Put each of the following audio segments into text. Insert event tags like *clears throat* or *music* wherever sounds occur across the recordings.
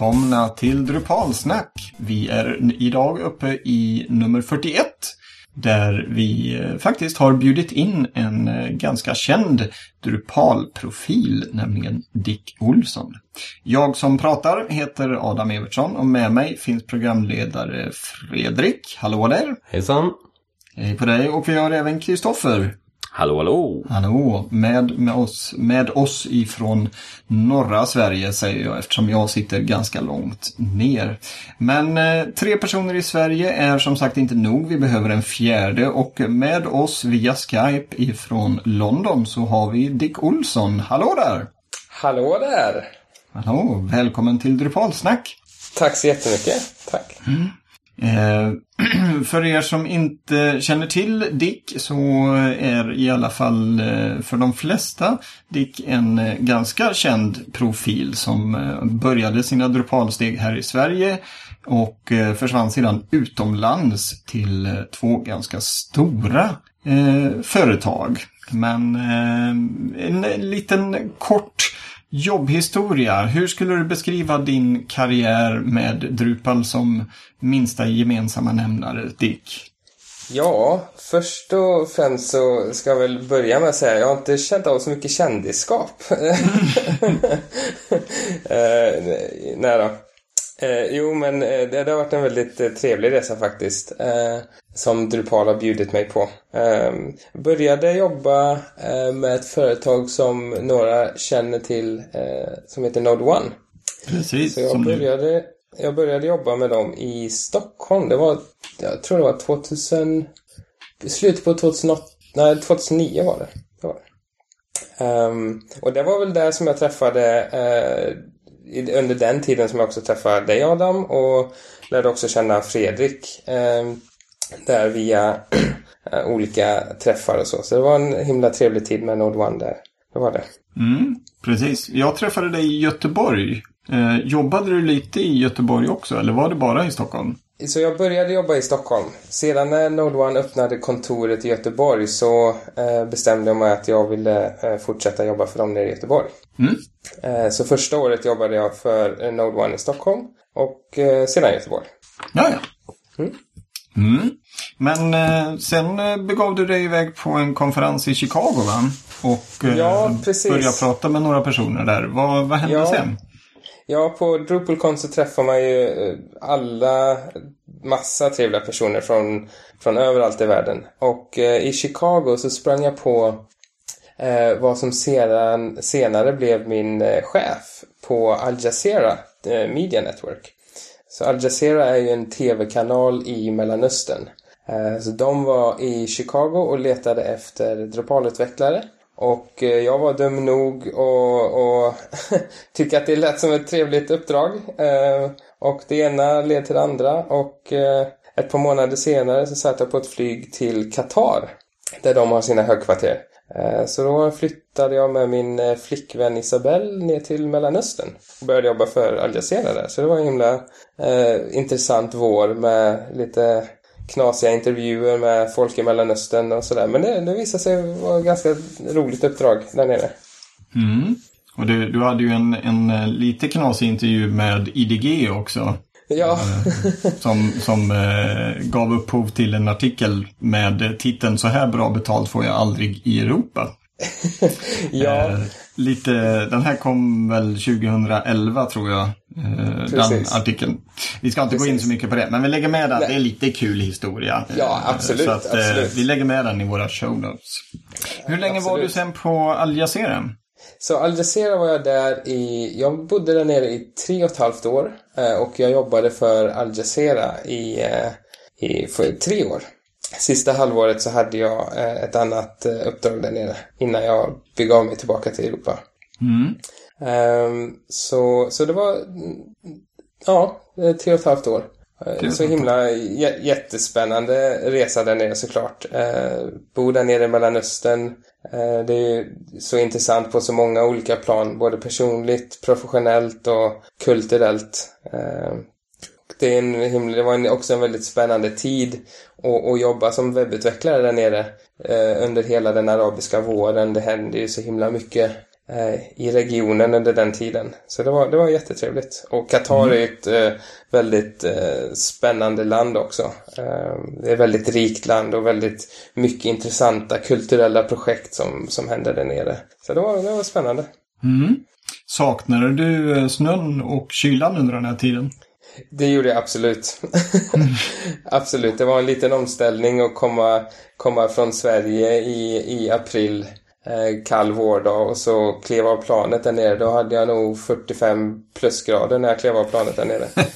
välkomna till Drupalsnack. Vi är idag uppe i nummer 41 där vi eh, faktiskt har bjudit in en eh, ganska känd Drupal-profil, nämligen Dick Olsson. Jag som pratar heter Adam Evertsson och med mig finns programledare Fredrik. Hallå där! Hejsan! Hej på dig och vi har även Kristoffer. Hallå, hallå! Hallå! Med, med, oss, med oss ifrån norra Sverige säger jag eftersom jag sitter ganska långt ner. Men eh, tre personer i Sverige är som sagt inte nog. Vi behöver en fjärde och med oss via Skype ifrån London så har vi Dick Olsson. Hallå där! Hallå där! Hallå! Välkommen till Drupalsnack! Tack så jättemycket. Tack. Mm. Eh, *clears throat* för er som inte känner till Dick så är i alla fall eh, för de flesta Dick en eh, ganska känd profil som eh, började sina Drupalsteg här i Sverige och försvann sedan utomlands till två ganska stora eh, företag. Men eh, en liten kort Jobbhistoria. Hur skulle du beskriva din karriär med Drupal som minsta gemensamma nämnare, Dick? Ja, först och främst så ska jag väl börja med att säga att jag har inte känt av så mycket kändisskap. *laughs* eh, nej då. Eh, jo, men eh, det, det, har varit en väldigt eh, trevlig resa faktiskt. Eh, som Drupal har bjudit mig på. Eh, började jobba eh, med ett företag som några känner till eh, som heter Node One. Precis. Så jag började, jag började jobba med dem i Stockholm. Det var, jag tror det var 2000... Slutet på 2008, nej 2009 var det. det, var det. Um, och det var väl där som jag träffade under den tiden som jag också träffade dig Adam och lärde också känna Fredrik eh, där via *clears throat* eh, olika träffar och så. Så det var en himla trevlig tid med Node One där. Det var det. Mm, precis. Jag träffade dig i Göteborg. Eh, jobbade du lite i Göteborg också eller var det bara i Stockholm? Så jag började jobba i Stockholm. Sedan när Node One öppnade kontoret i Göteborg så eh, bestämde jag mig att jag ville eh, fortsätta jobba för dem nere i Göteborg. Mm. Eh, så första året jobbade jag för Node One i Stockholm och eh, sedan i Göteborg. Ja, ja. Mm. Mm. Men eh, sen begav du dig iväg på en konferens i Chicago va? Och ja, började prata med några personer där. Vad, vad hände ja. sen? Ja, på DrupalCon så träffar man ju alla, massa trevliga personer från, från överallt i världen. Och eh, i Chicago så sprang jag på eh, vad som sedan, senare blev min eh, chef på Al Jazeera eh, Media Network. Så Al Jazeera är ju en tv-kanal i Mellanöstern. Eh, så de var i Chicago och letade efter Drupal-utvecklare. Och eh, jag var dum nog och, och *laughs* tycka att det lät som ett trevligt uppdrag. Eh, och det ena led till det andra och eh, ett par månader senare så satt jag på ett flyg till Qatar. Där de har sina högkvarter. Eh, så då flyttade jag med min eh, flickvän Isabelle ner till Mellanöstern och började jobba för Al Jazeera där. Så det var en himla eh, intressant vår med lite knasiga intervjuer med folk i Mellanöstern och sådär. Men det, det visade sig vara ett ganska roligt uppdrag där nere. Mm. Och du, du hade ju en, en eh, lite knasig intervju med IDG också. Ja. Eh, som som eh, gav upphov till en artikel med titeln Så här bra betalt får jag aldrig i Europa. *laughs* ja. Eh, lite, den här kom väl 2011 tror jag. Eh, den artikeln. Vi ska inte Precis. gå in så mycket på det, men vi lägger med den. Nej. Det är lite kul historia. Ja, absolut. Så att, absolut. vi lägger med den i våra show notes. Hur länge absolut. var du sen på Al Jazeera? Så Al Jazeera var jag där i, jag bodde där nere i tre och ett halvt år och jag jobbade för Al Jazeera i, i för tre år. Sista halvåret så hade jag eh, ett annat eh, uppdrag där nere innan jag begav mig tillbaka till Europa. Mm. Um, så, så det var, ja, tre och ett halvt år. Eh, så himla jättespännande resa där nere såklart. Bo där nere i Mellanöstern. Eh, det är så intressant på så många olika plan. Både personligt, professionellt och kulturellt. Eh, det, är en himla, det var också en väldigt spännande tid att jobba som webbutvecklare där nere eh, under hela den arabiska våren. Det hände ju så himla mycket i regionen under den tiden. Så det var, det var jättetrevligt. Och Qatar mm. är ett eh, väldigt eh, spännande land också. Eh, det är ett väldigt rikt land och väldigt mycket intressanta kulturella projekt som, som händer där nere. Så det var, det var spännande. Mm. Saknade du eh, snön och kylan under den här tiden? Det gjorde jag absolut. *laughs* absolut, det var en liten omställning att komma, komma från Sverige i, i april eh, kall vårdag och så klev av planet där nere. Då hade jag nog 45 plusgrader när jag klev av planet där nere. *laughs*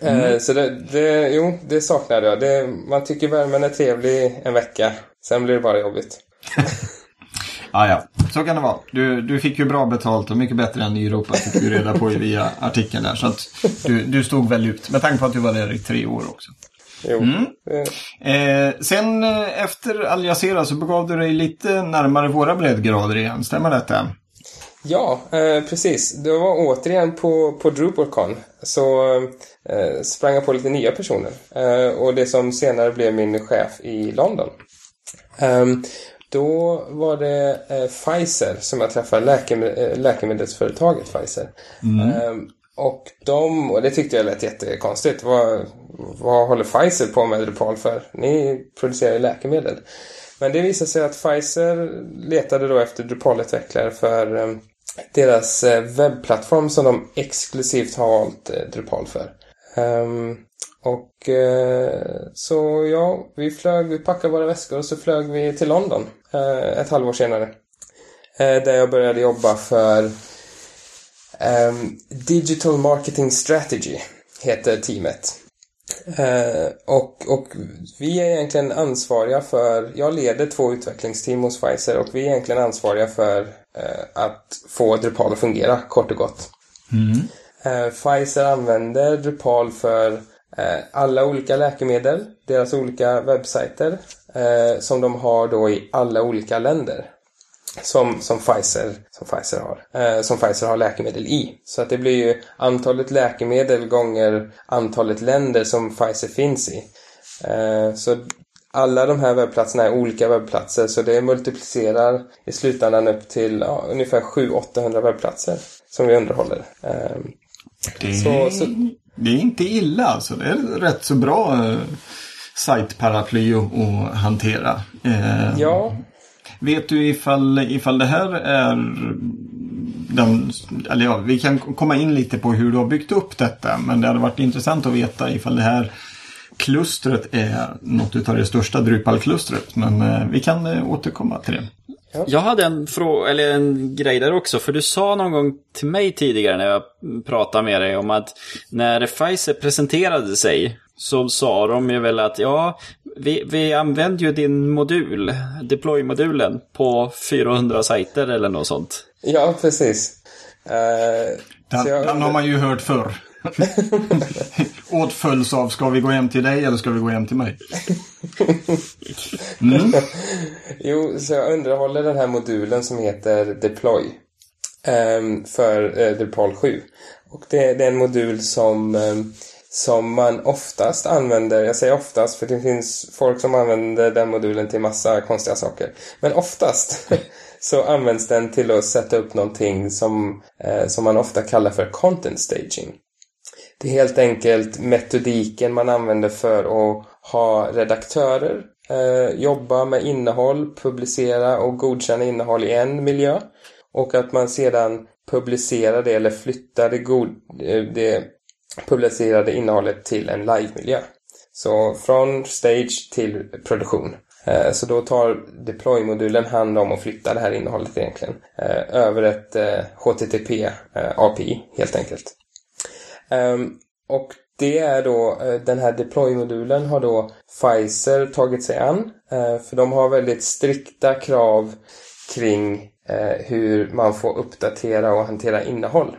mm. eh, så det, det, jo, det saknade jag. Det, man tycker värmen är trevlig en vecka. Sen blir det bara jobbigt. *laughs* ah, ja, så kan det vara. Du, du fick ju bra betalt och mycket bättre än i Europa fick vi reda på via artikeln där. Så att du, du stod väl ut med tanke på att du var där i tre år också. Mm. Eh, sen eh, efter Al Jazeera så begav du dig lite närmare våra breddgrader igen, stämmer detta? Ja, eh, precis. Det var återigen på, på DrupalCon. Så eh, sprang jag på lite nya personer. Eh, och det som senare blev min chef i London. Ehm, då var det eh, Pfizer som jag träffade, läkemed läkemedelsföretaget Pfizer. Mm. Och de, och det tyckte jag lät jättekonstigt. Vad, vad håller Pfizer på med Drupal för? Ni producerar ju läkemedel. Men det visade sig att Pfizer letade då efter Drupal-utvecklare för eh, deras eh, webbplattform som de exklusivt har valt eh, Drupal för. Ehm, och så ja, vi flög, vi packade våra väskor och så flög vi till London ett halvår senare. där jag började jobba för Um, Digital Marketing Strategy heter teamet. Uh, och, och vi är egentligen ansvariga för, jag leder två utvecklingsteam hos Pfizer och vi är egentligen ansvariga för uh, att få Drupal att fungera, kort och gott. Mm. Uh, Pfizer använder Drupal för alla olika läkemedel, deras olika webbsajter, som de har då i alla olika länder som, som, Pfizer, som, Pfizer har, eh, som Pfizer har läkemedel i. Så att det blir ju antalet läkemedel gånger antalet länder som Pfizer finns i. Eh, så alla de här webbplatserna är olika webbplatser så det multiplicerar i slutändan upp till ja, ungefär 700-800 webbplatser som vi underhåller. Eh, det, så, så... det är inte illa alltså. Det är rätt så bra eh, sajtparaply att hantera. Eh, ja. Vet du ifall, ifall det här är den, eller ja, vi kan komma in lite på hur du har byggt upp detta. Men det hade varit intressant att veta ifall det här klustret är något av det största Drupal-klustret. Men eh, vi kan eh, återkomma till det. Jag hade en, frå eller en grej där också, för du sa någon gång till mig tidigare när jag pratade med dig om att när Pfizer presenterade sig så sa de ju väl att ja, vi, vi använder ju din modul, deploy-modulen, på 400 sajter eller något sånt. Ja, precis. Uh, den, jag... den har man ju hört förr. *laughs* Åtföljs av, ska vi gå hem till dig eller ska vi gå hem till mig? *laughs* Mm. jo, så jag underhåller den här modulen som heter Deploy. Um, för uh, Drupal 7. Och det, det, är en modul som um, som man oftast använder, jag säger oftast för det finns folk som använder den modulen till massa konstiga saker. Men oftast *laughs* så används den till att sätta upp någonting som, eh, som man ofta kallar för content staging. Det är helt enkelt metodiken man använder för att ha redaktörer eh, jobba med innehåll, publicera och godkänna innehåll i en miljö. Och att man sedan publicerar det eller flyttar det, god, eh, det publicerade innehållet till en live-miljö. Så från stage till produktion. Eh, så då tar deploy-modulen hand om att flytta det här innehållet egentligen eh, över ett eh, HTTP-API helt enkelt. Ehm, och det är då, den här deploy-modulen har då Pfizer tagit sig an. För de har väldigt strikta krav kring hur man får uppdatera och hantera innehåll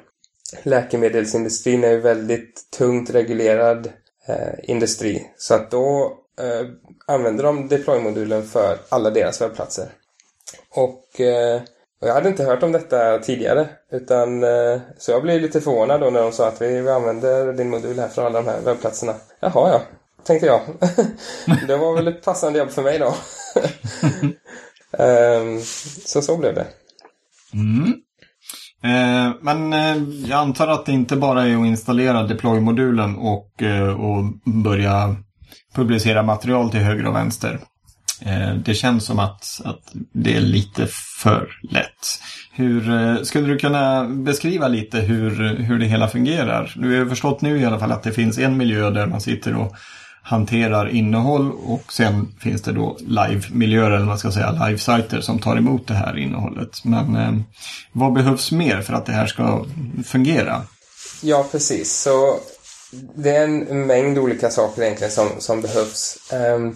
läkemedelsindustrin är ju väldigt tungt reglerad eh, industri. Så att då eh, använder de deploymodulen för alla deras webbplatser. Och, eh, och jag hade inte hört om detta tidigare. Utan, eh, så jag blev lite förvånad då när de sa att vi, vi använder din modul här för alla de här webbplatserna. Jaha, ja, tänkte jag. *laughs* det var väl ett passande jobb för mig då. um, *laughs* så så blev det. Mm. Eh, men eh, jag antar att det inte bara är att installera deploy-modulen och, eh, och börja publicera material till höger och vänster. Eh, det känns som att, att det är lite för lätt. Hur, eh, skulle du kunna beskriva lite hur, hur det hela fungerar? Du har förstått nu i alla fall att det finns en miljö där man sitter och hanterar innehåll och sen finns det då live-miljöer eller man ska säga live-sajter som tar emot det här innehållet. Men eh, vad behövs mer för att det här ska fungera? Ja, precis. Så det är en mängd olika saker egentligen som, som behövs. Um,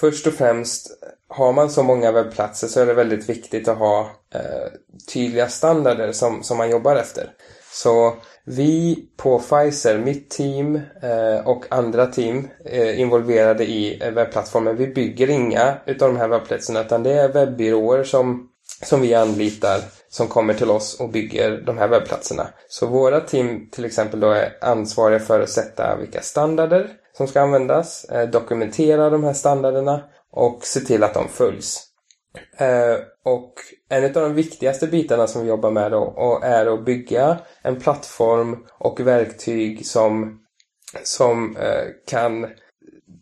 först och främst, har man så många webbplatser så är det väldigt viktigt att ha uh, tydliga standarder som, som man jobbar efter. Så vi på Pfizer, mitt team eh, och andra team eh, involverade i eh, webbplattformen, vi bygger inga utav de här webbplatserna utan det är webbyråer som, som vi anlitar som kommer till oss och bygger de här webbplatserna. Så våra team till exempel då är ansvariga för att sätta vilka standarder som ska användas, dokumentera de här standarderna och se till att de följs. Eh, och en av de viktigaste bitarna som vi jobbar med då är att bygga en plattform och verktyg som, som eh, kan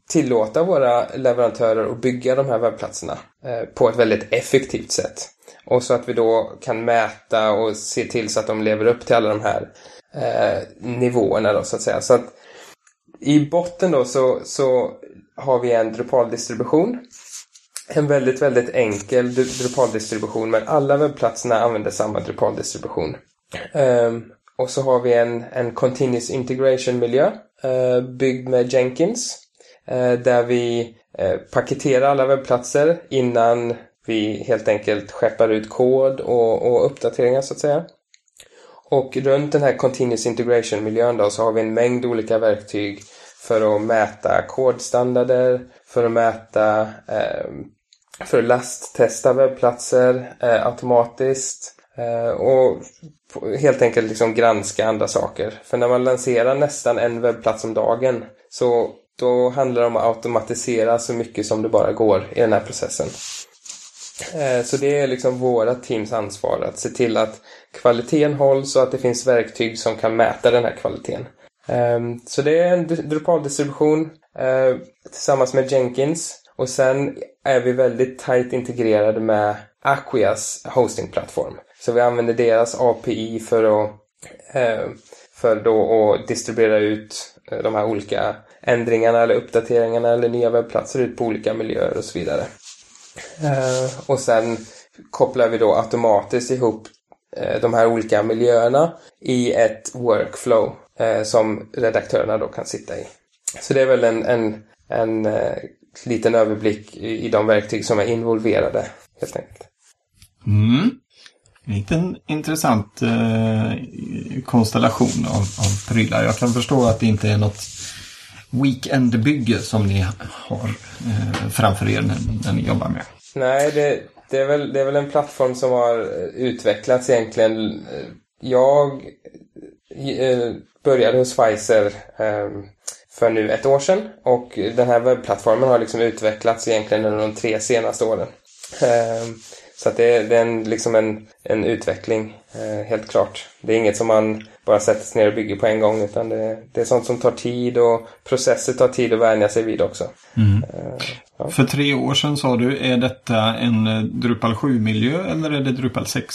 tillåta våra leverantörer att bygga de här webbplatserna eh, på ett väldigt effektivt sätt. Och så att vi då kan mäta och se till så att de lever upp till alla de här eh, nivåerna då så att säga. Så att i botten då så, så har vi en Drupal-distribution en väldigt, väldigt enkel Drupal-distribution men alla webbplatserna använder samma Drupal-distribution. Um, och så har vi en, en Continuous Integration-miljö uh, eh, byggd med Jenkins uh, där vi uh, paketerar alla webbplatser innan vi helt enkelt skeppar ut kod och, och uppdateringar så att säga. Och runt den här Continuous Integration-miljön då så har vi en mängd olika verktyg för att mäta kodstandarder, för att mäta eh, för att lasttesta webbplatser eh, automatiskt eh, och helt enkelt liksom granska andra saker. För när man lanserar nästan en webbplats om dagen så då handlar det om att automatisera så mycket som det bara går i den här processen. Eh, så det är liksom våra teams ansvar att se till att kvaliteten hålls och att det finns verktyg som kan mäta den här kvaliteten. Ehm, så det är en Drupal-distribution eh, tillsammans med Jenkins och sen är vi väldigt tajt integrerade med Aquias hostingplattform. Så vi använder deras API för att, eh, för då att distribuera ut eh, de här olika ändringarna eller uppdateringarna eller nya webbplatser ut på olika miljöer och så vidare. Eh, och sen kopplar vi då automatiskt ihop de här olika miljöerna i ett workflow som redaktörerna då kan sitta i. Så det är väl en, en, en liten överblick i de verktyg som är involverade helt enkelt. Mm. En liten intressant eh, konstellation av, av prylar. Jag kan förstå att det inte är något weekendbygge som ni har eh, framför er när, när, ni jobbar med. Nej, det, det, är väl, det är väl en plattform som har utvecklats egentligen. Jag eh, började hos Pfizer eh, för nu ett år sedan. Och den här webbplattformen har liksom utvecklats egentligen under de tre senaste åren. Ehm, så att det är, det är en, liksom en, en utveckling, eh, helt klart. Det är inget som man bara sätter sig ner och bygger på en gång utan det, det är sånt som tar tid och processer tar tid att vänja sig vid också. Mm. Ehm, ja. För tre år sedan sa du, är detta en eh, Drupal 7-miljö eller är det Drupal 6?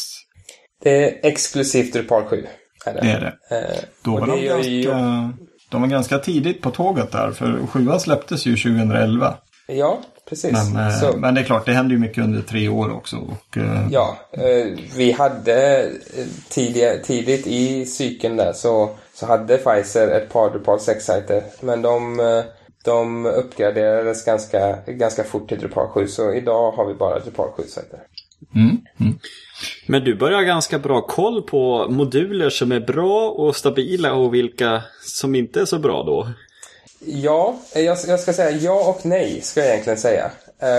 Det är exklusivt Drupal 7. Är det. det är det. Eh, Då var det de ganska... Ju de var ganska tidigt på tåget där, för sjuan släpptes ju 2011. Ja, precis. Men, eh, så... men det är klart, det hände ju mycket under tre år också. Och, uh... Ja, uh, vi hade tidiga, tidigt i cykeln där så, så hade Pfizer ett par Drupal 6-sajter. Men de, de uppgraderades ganska, ganska fort till Drupal 7, så idag har vi bara Drupal 7-sajter. Mm. Mm. Men du börjar ha ganska bra koll på moduler som är bra och stabila och vilka som inte är så bra då? Ja, jag, jag ska säga ja och nej, ska jag egentligen säga.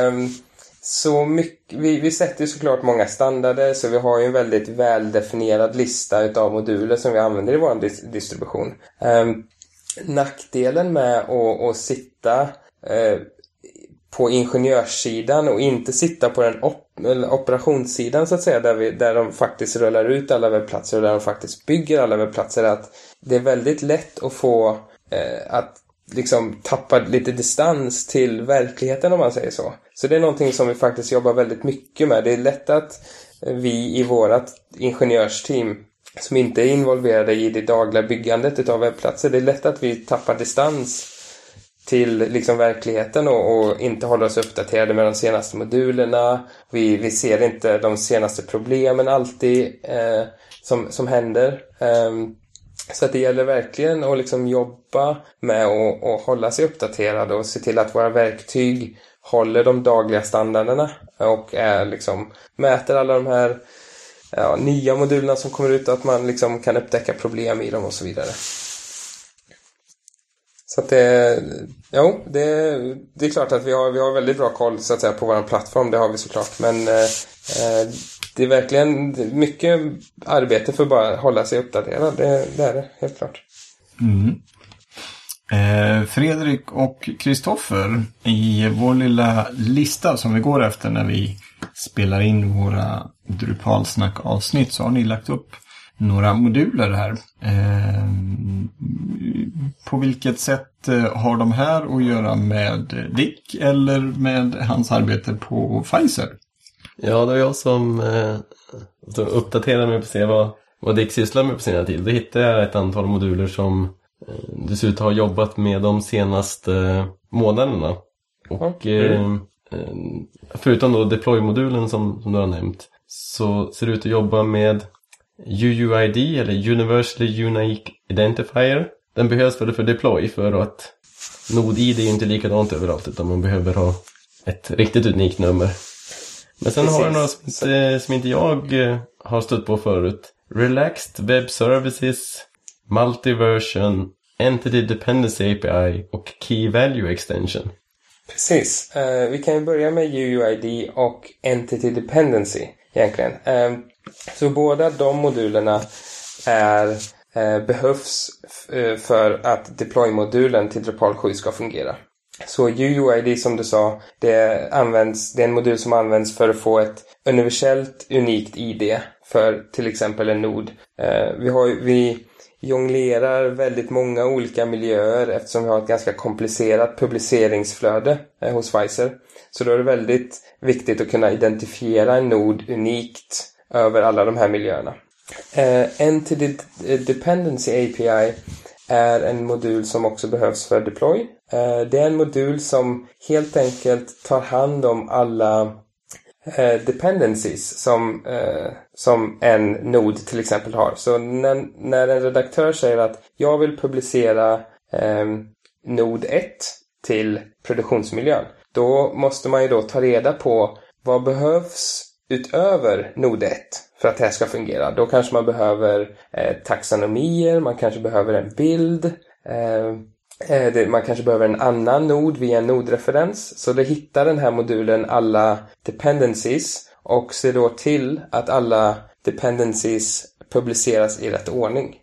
Um, så mycket, vi, vi sätter ju såklart många standarder så vi har ju en väldigt väldefinierad lista utav moduler som vi använder i vår dis distribution. Um, nackdelen med att, att sitta uh, på ingenjörssidan och inte sitta på den eller operationssidan så att säga, där, vi, där de faktiskt rullar ut alla webbplatser och där de faktiskt bygger alla webbplatser, att det är väldigt lätt att få eh, att liksom tappa lite distans till verkligheten om man säger så. Så det är någonting som vi faktiskt jobbar väldigt mycket med. Det är lätt att vi i vårt ingenjörsteam som inte är involverade i det dagliga byggandet av webbplatser, det är lätt att vi tappar distans till liksom verkligheten och, och, inte håller oss uppdaterade med de senaste modulerna. Vi, vi ser inte de senaste problemen alltid eh, som, som händer. Um, så att det gäller verkligen att liksom jobba med att hålla sig uppdaterad och se till att våra verktyg håller de dagliga standarderna och är liksom, mäter alla de här ja, nya modulerna som kommer ut och att man liksom kan upptäcka problem i dem och så vidare. Så att det, jo, det, det är klart att vi har, vi har väldigt bra koll så att säga på vår plattform, det har vi såklart. Men eh, eh det är verkligen mycket arbete för att bara hålla sig uppdaterad. Det, det är det, helt klart. Mm. Eh, Fredrik och Kristoffer, i vår lilla lista som vi går efter när vi spelar in våra Drupalsnack-avsnitt så har ni lagt upp några moduler här. Eh, på vilket sätt eh, har de här att göra med Dick eller med hans arbete på Pfizer? Ja, det var jag som, eh, som uppdaterade mig på att se vad, vad Dick sysslar med på senare tid. Då hittade jag ett antal moduler som eh, du ser ut att ha jobbat med de senaste månaderna. Och mm. förutom då deploy-modulen som, som du har nämnt så ser du ut att jobba med UUID eller Universally Unique Identifier. Den behövs för, för deploy för att Node-ID är inte likadant överallt utan man behöver ha ett riktigt unikt nummer. Men sen Precis. har du några som inte, som inte jag eh, har stött på förut. Relaxed Web Services, Multiversion, Entity Dependency API och Key Value Extension. Precis. Uh, vi kan ju börja med UUID och Entity Dependency egentligen. Uh, så båda de modulerna är, eh, behövs eh, för att deploy-modulen till Drupal 7 ska fungera. Så UUID som du sa, det, används, det är en modul som används för att få ett universellt unikt ID för till exempel en nod. Eh, vi, har, vi jonglerar väldigt många olika miljöer eftersom vi har ett ganska komplicerat publiceringsflöde eh, hos Pfizer. Så då är det väldigt viktigt att kunna identifiera en nod unikt över alla de här miljöerna. Eh, Entity Dependency API är en modul som också behövs för deploy. Eh, det är en modul som helt enkelt tar hand om alla eh, dependencies som, eh, som en nod till exempel har. Så när, när en redaktör säger att jag vill publicera ehm, nod 1 till produktionsmiljön. Då måste man ju då ta reda på vad behövs utöver nod 1 för att det här ska fungera. Då kanske man behöver eh, taxonomier, man kanske behöver en bild. Eh, eh, det, man kanske behöver en annan nod via en nodreferens. Så det hittar den här modulen alla dependencies och ser då till att alla dependencies publiceras i rätt ordning.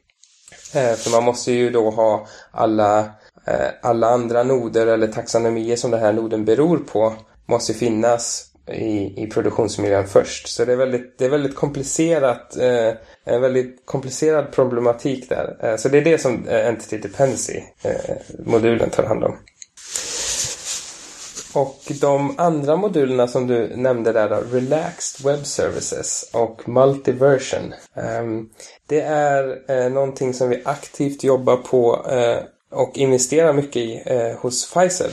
Eh, för man måste ju då ha alla, eh, alla andra noder eller taxonomier som den här noden beror på måste finnas i, i produktionsmiljön först. Så det är väldigt, det är väldigt komplicerat, eh, en väldigt komplicerad problematik där. Eh, så det är det som eh, Entity Dependency-modulen eh, tar hand om. Och de andra modulerna som du nämnde där då, Relaxed Web Services och Multiversion. Ehm, det är eh, någonting som vi aktivt jobbar på eh, och investerar mycket i eh, hos Pfizer.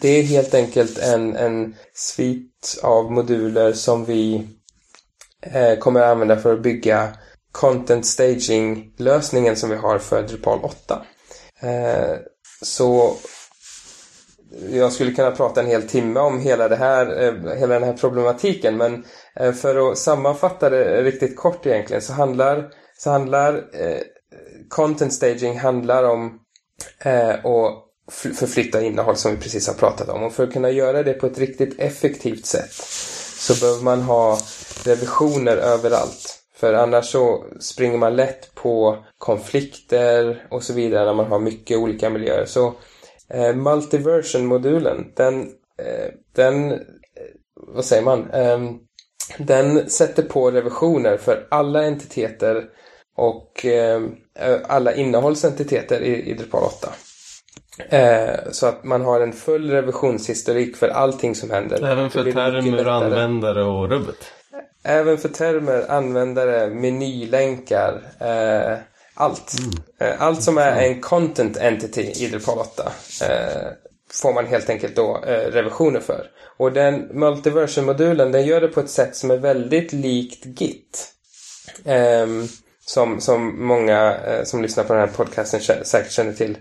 Det är helt enkelt en, en svit av moduler som vi eh, kommer att använda för att bygga Content Staging-lösningen som vi har för Drupal 8. Eh, så jag skulle kunna prata en hel timme om hela, det här, eh, hela den här problematiken men eh, för att sammanfatta det riktigt kort egentligen så handlar, så handlar eh, Content Staging handlar om eh, att förflytta innehåll som vi precis har pratat om. Och för att kunna göra det på ett riktigt effektivt sätt så behöver man ha revisioner överallt. För annars så springer man lätt på konflikter och så vidare när man har mycket olika miljöer. Så eh, Multiversion-modulen, den, eh, den eh, vad säger man? eh, den sätter på revisioner för alla entiteter och ehm, eh, alla innehållsentiteter i, i Drupal 8. Eh, så att man har en full revisionshistorik för allting som händer. Även för termer, användare och rubbet. Även för termer, användare, menylänkar, eh, allt. Eh, allt som är en content entity i Drupal 8 eh, får man helt enkelt då eh, revisioner för. Och den multiversion-modulen den gör det på ett sätt som är väldigt likt Git. Ehm, som, som många som lyssnar på den här podcasten säkert känner till.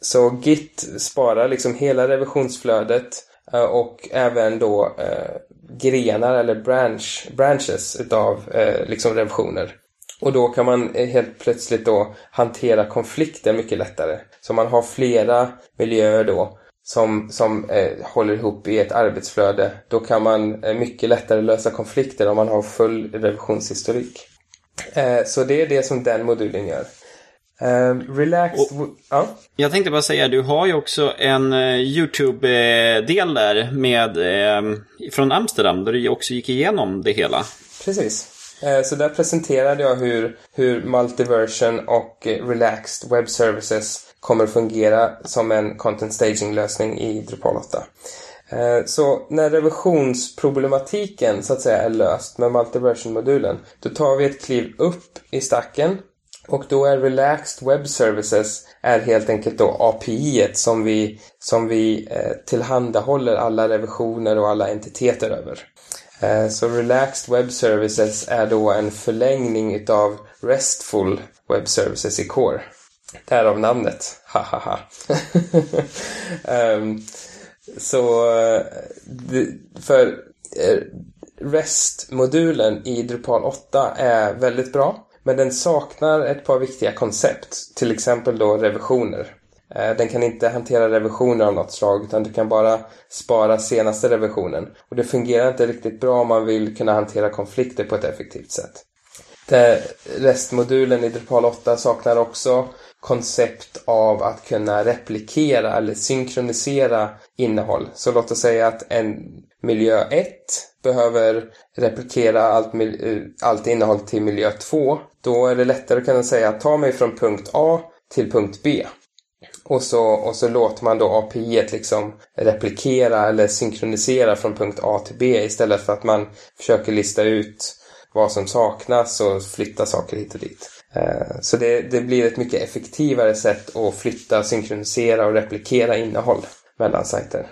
Så Git sparar liksom hela revisionsflödet eh, och även då eh, grenar eller branch, branches utav eh, liksom revisioner. Och då kan man eh, helt plötsligt då hantera konflikter mycket lättare. Så man har flera miljöer då som, som eh, håller ihop i ett arbetsflöde. Då kan man eh, mycket lättare lösa konflikter om man har full revisionshistorik. Eh, så det är det som den modulen gör. Eh, relaxed... ja. Jag tänkte bara säga, du har ju också en eh, YouTube-del där med, eh, från Amsterdam, där du också gick igenom det hela. Precis. Eh, Så där presenterade jag hur, hur multiversion och eh, relaxed web services kommer fungera som en content staging-lösning i Drupal 8. Eh, Så när revisionsproblematiken så att säga är löst med multiversion-modulen, då tar vi ett kliv upp i stacken och då är Relaxed Web Services är helt enkelt då API som vi, som vi eh, tillhandahåller alla revisioner och alla entiteter över. Eh, Så Relaxed Web Services är då en förlängning utav RESTful Web Services i Core. Därav namnet. Hahaha. *laughs* ha. *laughs* Ehm, så eh, för eh, REST-modulen i Drupal 8 är väldigt bra. Men den saknar ett par viktiga koncept. Till exempel då revisioner. Eh, den kan inte hantera revisioner av något slag utan du kan bara spara senaste revisionen. Och det fungerar inte riktigt bra om man vill kunna hantera konflikter på ett effektivt sätt. Det- REST-modulen i Drupal 8 saknar också koncept av att kunna replikera eller synkronisera innehåll. Så låt oss säga att en miljö 1 behöver replikera allt, eh, allt innehåll till miljö 2. Då är det lättare att kunna säga ta mig från punkt A till punkt B. Och så, och så låter man då API -et liksom replikera eller synkronisera från punkt A till B istället för att man försöker lista ut vad som saknas och flytta saker hit och dit. Eh, så det, det blir ett mycket effektivare sätt att flytta, synkronisera och replikera innehåll mellan sajter.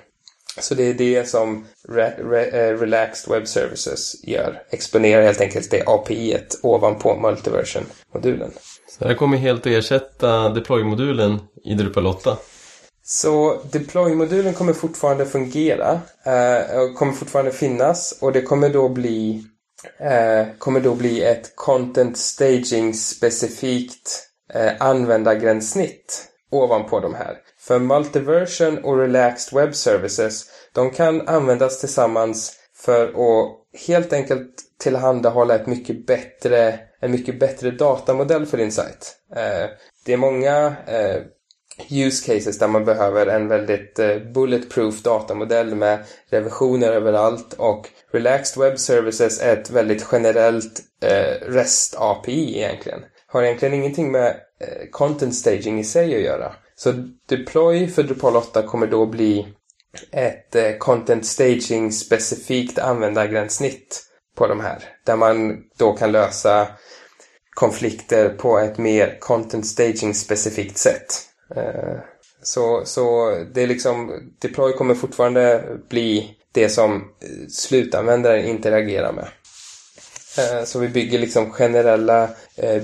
Så det är det som Re- Re- eh, Relaxed Web Services gör. Exponerar helt enkelt det API ovanpå Multiversion-modulen. Så det här kommer helt att ersätta deploy-modulen i Drupal 8. Så deploy-modulen kommer fortfarande fungera eh, och kommer fortfarande finnas och det kommer då bli eh, kommer då bli ett content staging specifikt användargränssnitt ovanpå de här. För multiversion och relaxed web services de kan användas tillsammans för att helt enkelt tillhandahålla ett mycket bättre, en mycket bättre datamodell för din sajt. Eh, det är många eh, use cases där man behöver en väldigt eh, bulletproof datamodell med revisioner överallt och Relaxed Web Services är ett väldigt generellt REST API egentligen. Har egentligen ingenting med content staging i sig att göra. Så deploy för Drupal 8 kommer då bli ett eh, content staging specifikt användargränssnitt på de här. Där man då kan lösa konflikter på ett mer content staging specifikt sätt. Eh, Så, så det är liksom, deploy kommer fortfarande bli det som eh, slutanvändaren interagerar med. Eh, Så vi bygger liksom generella eh, eh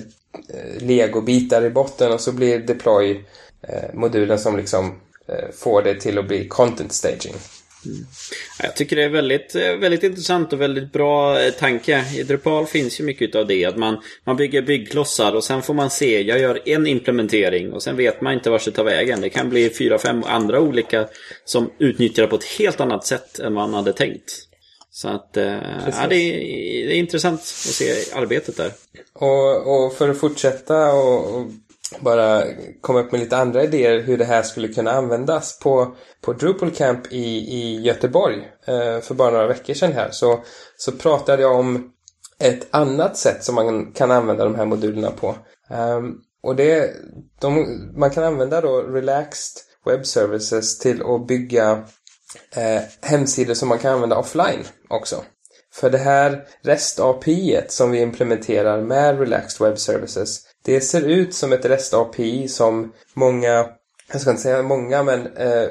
legobitar i botten och så blir deploy eh, modulen som liksom eh, får det till att bli content staging. Ja, Jag tycker det är väldigt, eh, väldigt intressant och väldigt bra tanke. I Drupal finns ju mycket av det. Att man, man bygger byggklossar och sen får man se. Jag gör en implementering och sen vet man inte vart det tar vägen. Det kan bli fyra, fem andra olika som utnyttjar det på ett helt annat sätt än man hade tänkt. Så att eh, ja, det, är, det är intressant att se arbetet där. Och, och för att fortsätta och, och bara kom upp med lite andra idéer hur det här skulle kunna användas. På, på Drupal Camp i, i Göteborg eh, för bara några veckor sedan här så, så pratade jag om ett annat sätt som man kan använda de här modulerna på. Um, och det, de, man kan använda då Relaxed Web Services till att bygga eh, hemsidor som man kan använda offline också. För det här REST API som vi implementerar med Relaxed Web Services det ser ut som ett REST API som många, jag ska inte säga många, men eh,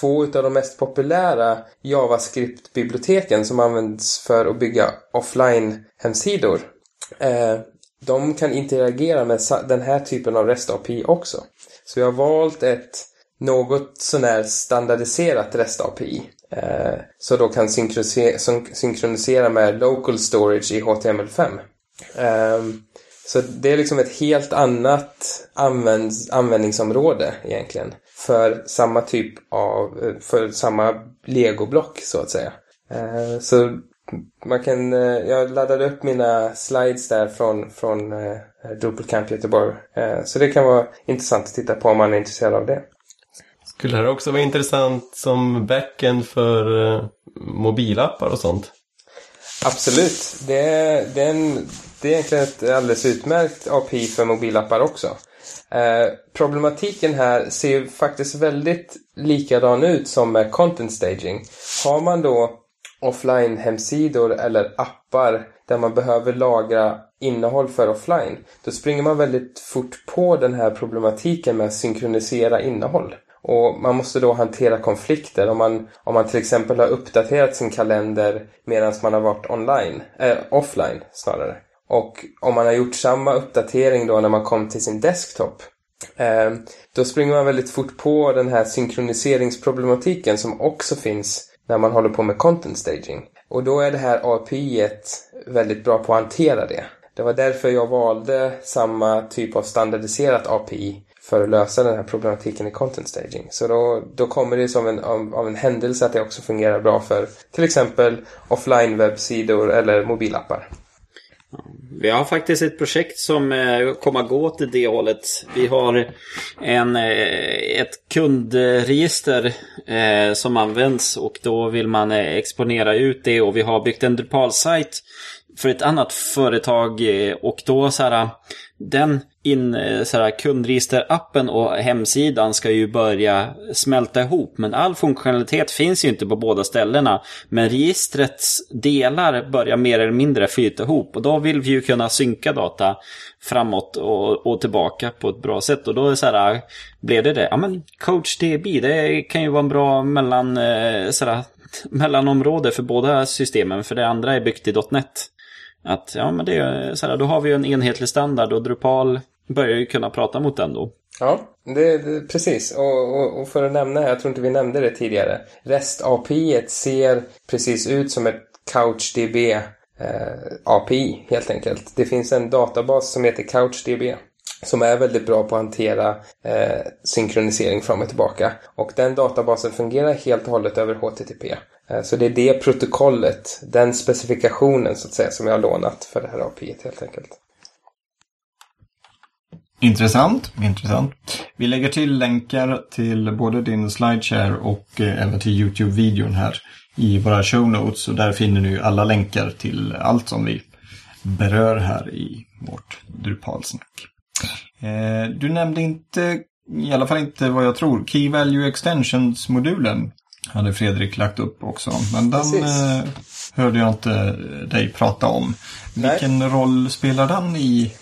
två av de mest populära JavaScript-biblioteken som används för att bygga offline-hemsidor. Eh, de kan interagera med den här typen av REST API också. Så vi har valt ett något sånär standardiserat REST API. Eh, så då kan synkronisera, synkronisera med local storage i HTML5. Eh, så det är liksom ett helt annat används, användningsområde egentligen. För samma typ av, för samma legoblock så att säga. Eh, så man kan, eh, jag laddade upp mina slides där från, från eh, Drupal Camp Göteborg. Så det kan vara intressant att titta på om man är intresserad av det. Skulle det här också vara intressant som backend för mobilappar och sånt? Absolut. Det är, det är en det är egentligen ett alldeles utmärkt API för mobilappar också. Eh, problematiken här ser ju faktiskt väldigt likadan ut som med content staging. Har man då offline-hemsidor eller appar där man behöver lagra innehåll för offline, då springer man väldigt fort på den här problematiken med att synkronisera innehåll. Och man måste då hantera konflikter om man, om man till exempel har uppdaterat sin kalender medan man har varit online, eh, offline snarare. Och om man har gjort samma uppdatering då när man kom till sin desktop eh, då springer man väldigt fort på den här synkroniseringsproblematiken som också finns när man håller på med content staging. Och då är det här API väldigt bra på att hantera det. Det var därför jag valde samma typ av standardiserat API för att lösa den här problematiken i content staging. Så då, då kommer det som en, av, av en händelse att det också fungerar bra för till exempel offline webbsidor eller mobilappar. Vi har faktiskt ett projekt som eh, kommer att gå åt det hållet. Vi har en, eh, ett kundregister eh, som används och då vill man exponera ut det och vi har byggt en Drupal-sajt för ett annat företag och då så här, den in, eh, så här, kundregisterappen och hemsidan ska ju börja smälta ihop. Men all funktionalitet finns ju inte på båda ställena. Men registrets delar börjar mer eller mindre flyta ihop. Och då vill vi ju kunna synka data framåt och, och tillbaka på ett bra sätt. Och då är så här, blev det det? Ja men CoachDB, det kan ju vara en bra mellan, eh, så här, *laughs* mellanområde för båda systemen. För det andra är byggt i .NET. Att ja, men det är så här, då har vi en enhetlig standard och Drupal börjar ju kunna prata mot den då. Ja, det, det precis. Och, och, och, för att nämna, jag tror inte vi nämnde det tidigare. REST API ser precis ut som ett CouchDB eh, API helt enkelt. Det finns en databas som heter CouchDB som är väldigt bra på att hantera eh, synkronisering fram och tillbaka. Och den databasen fungerar helt och hållet över HTTP. Eh, så det är det protokollet, den specifikationen så att säga, som jag har lånat för det här API helt enkelt. Intressant, intressant. Vi lägger till länkar till både din slideshare och eh, även till Youtube-videon här i våra show notes. Och där finner ni alla länkar till allt som vi berör här i vårt Drupalsnack. Eh, du nämnde inte, i alla fall inte vad jag tror, Key Value Extensions-modulen hade Fredrik lagt upp också. Men den eh, hörde jag inte dig prata om. Nej. Vilken roll spelar den i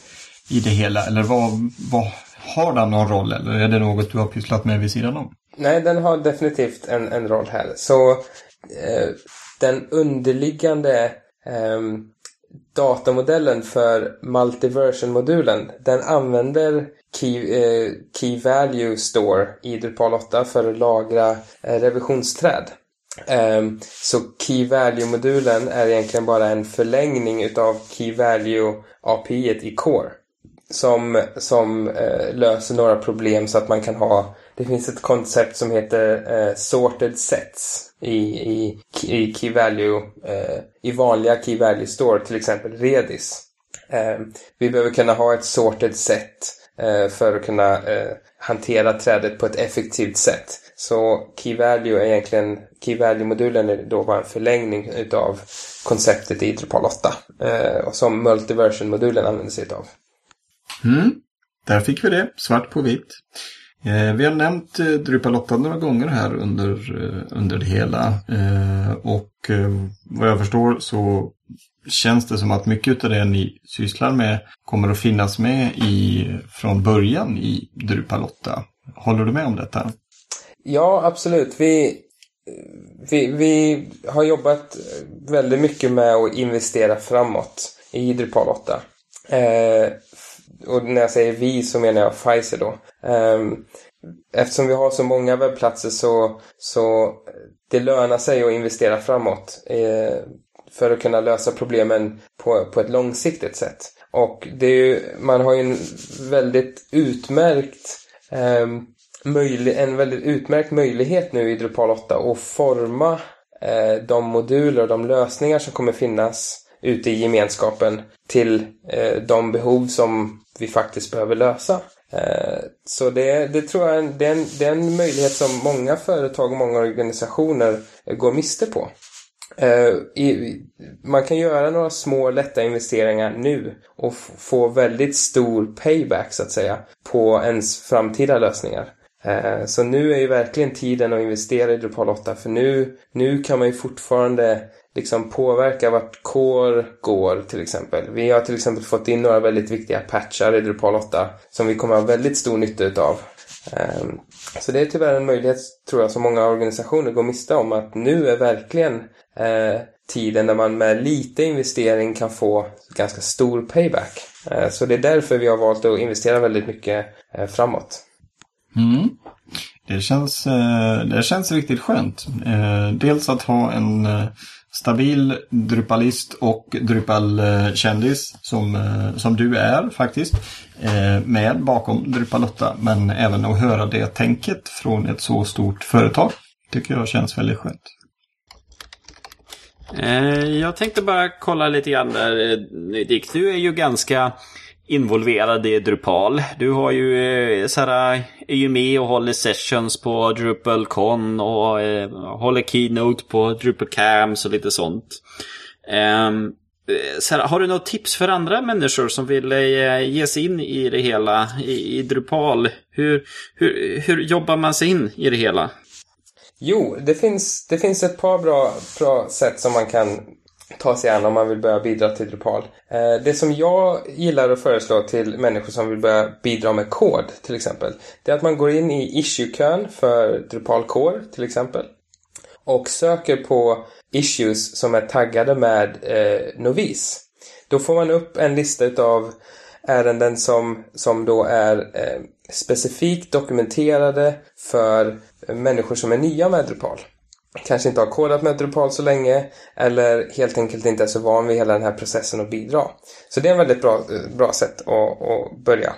i det hela? Eller vad, vad, har den någon roll eller är det något du har pysslat med vid sidan om? Nej, den har definitivt en, en roll här. Så eh, den underliggande eh, datamodellen för multiversion-modulen den använder Key, eh, key Value Store i Drupal 8 för att lagra eh, revisionsträd. Um, så Key Value-modulen är egentligen bara en förlängning utav Key Value API i Core som, som eh, löser några problem så att man kan ha det finns ett koncept som heter eh, sorted sets i, i, i key value eh, i vanliga key value store till exempel Redis. Eh, vi behöver kunna ha ett sorted set eh, för att kunna eh, hantera trädet på ett effektivt sätt. Så Key Value är egentligen, Key Value-modulen är då bara en förlängning utav konceptet i Drupal 8. Eh, och som Multiversion-modulen använder sig utav. Mm. Där fick vi det, svart på vitt. Eh, vi har nämnt eh, Drupal 8 några gånger här under, eh, under det hela. Eh, och vad jag förstår så känns det som att mycket av det ni sysslar med kommer att finnas med i, från början i Drupal 8. Håller du med om detta? Ja, absolut. Vi, vi, vi har jobbat väldigt mycket med att investera framåt i Drupal 8. Eh, och när jag säger vi så menar jag Pfizer då. Ehm, eftersom vi har så många webbplatser så, så det lönar sig att investera framåt. Eh, för att kunna lösa problemen på, på ett långsiktigt sätt. Och det är ju, man har ju en väldigt utmärkt ehm, möjlig, en väldigt utmärkt möjlighet nu i Drupal 8 att forma eh, de moduler och de lösningar som kommer finnas ute i gemenskapen till eh, de behov som vi faktiskt behöver lösa. Eh, så det, det tror jag det är, en, det är en möjlighet som många företag och många organisationer går miste på. Eh, man kan göra några små lätta investeringar nu och få väldigt stor payback så att säga på ens framtida lösningar. Eh, så nu är ju verkligen tiden att investera i Drupal 8 för nu, nu kan man ju fortfarande liksom påverka vart core går till exempel. Vi har till exempel fått in några väldigt viktiga patchar i Drupal 8 som vi kommer ha väldigt stor nytta utav. Ehm, så det är tyvärr en möjlighet, tror jag, som många organisationer går miste om. Att nu är verkligen eh, tiden där man med lite investering kan få ganska stor payback. Eh, så det är därför vi har valt att investera väldigt mycket eh, framåt. Mm. Det, känns, det känns riktigt skönt. Dels att ha en stabil Drupalist och Drupal-kändis som, eh, som du är faktiskt. Eh, med bakom Drupalotta men även att höra det tänket från ett så stort företag. Tycker jag känns väldigt skönt. Eh, jag tänkte bara kolla lite grann där, Dick. Du är ju ganska involverad i Drupal. Du har ju, eh, är ju med och håller sessions på DrupalCon och eh, håller keynote på DrupalCams och lite sånt. Ehm, eh, såhär, har du något tips för andra människor som vill eh, ge sig in i det hela, i, i Drupal? Hur, hur, hur jobbar man sig in i det hela? Jo, det finns, det finns ett par bra, bra sätt som man kan ta sig an om man vill börja bidra till Drupal. Eh, det som jag gillar att föreslå till människor som vill börja bidra med kod till exempel. Det är att man går in i issue-kön för Drupal Core till exempel. Och söker på issues som är taggade med eh, novis. Då får man upp en lista utav ärenden som, som då är eh, specifikt dokumenterade för människor som är nya med Drupal. Kanske inte har kodat med Drupal så länge eller helt enkelt inte är så van vid hela den här processen att bidra. Så det är en väldigt bra, bra sätt att, att börja.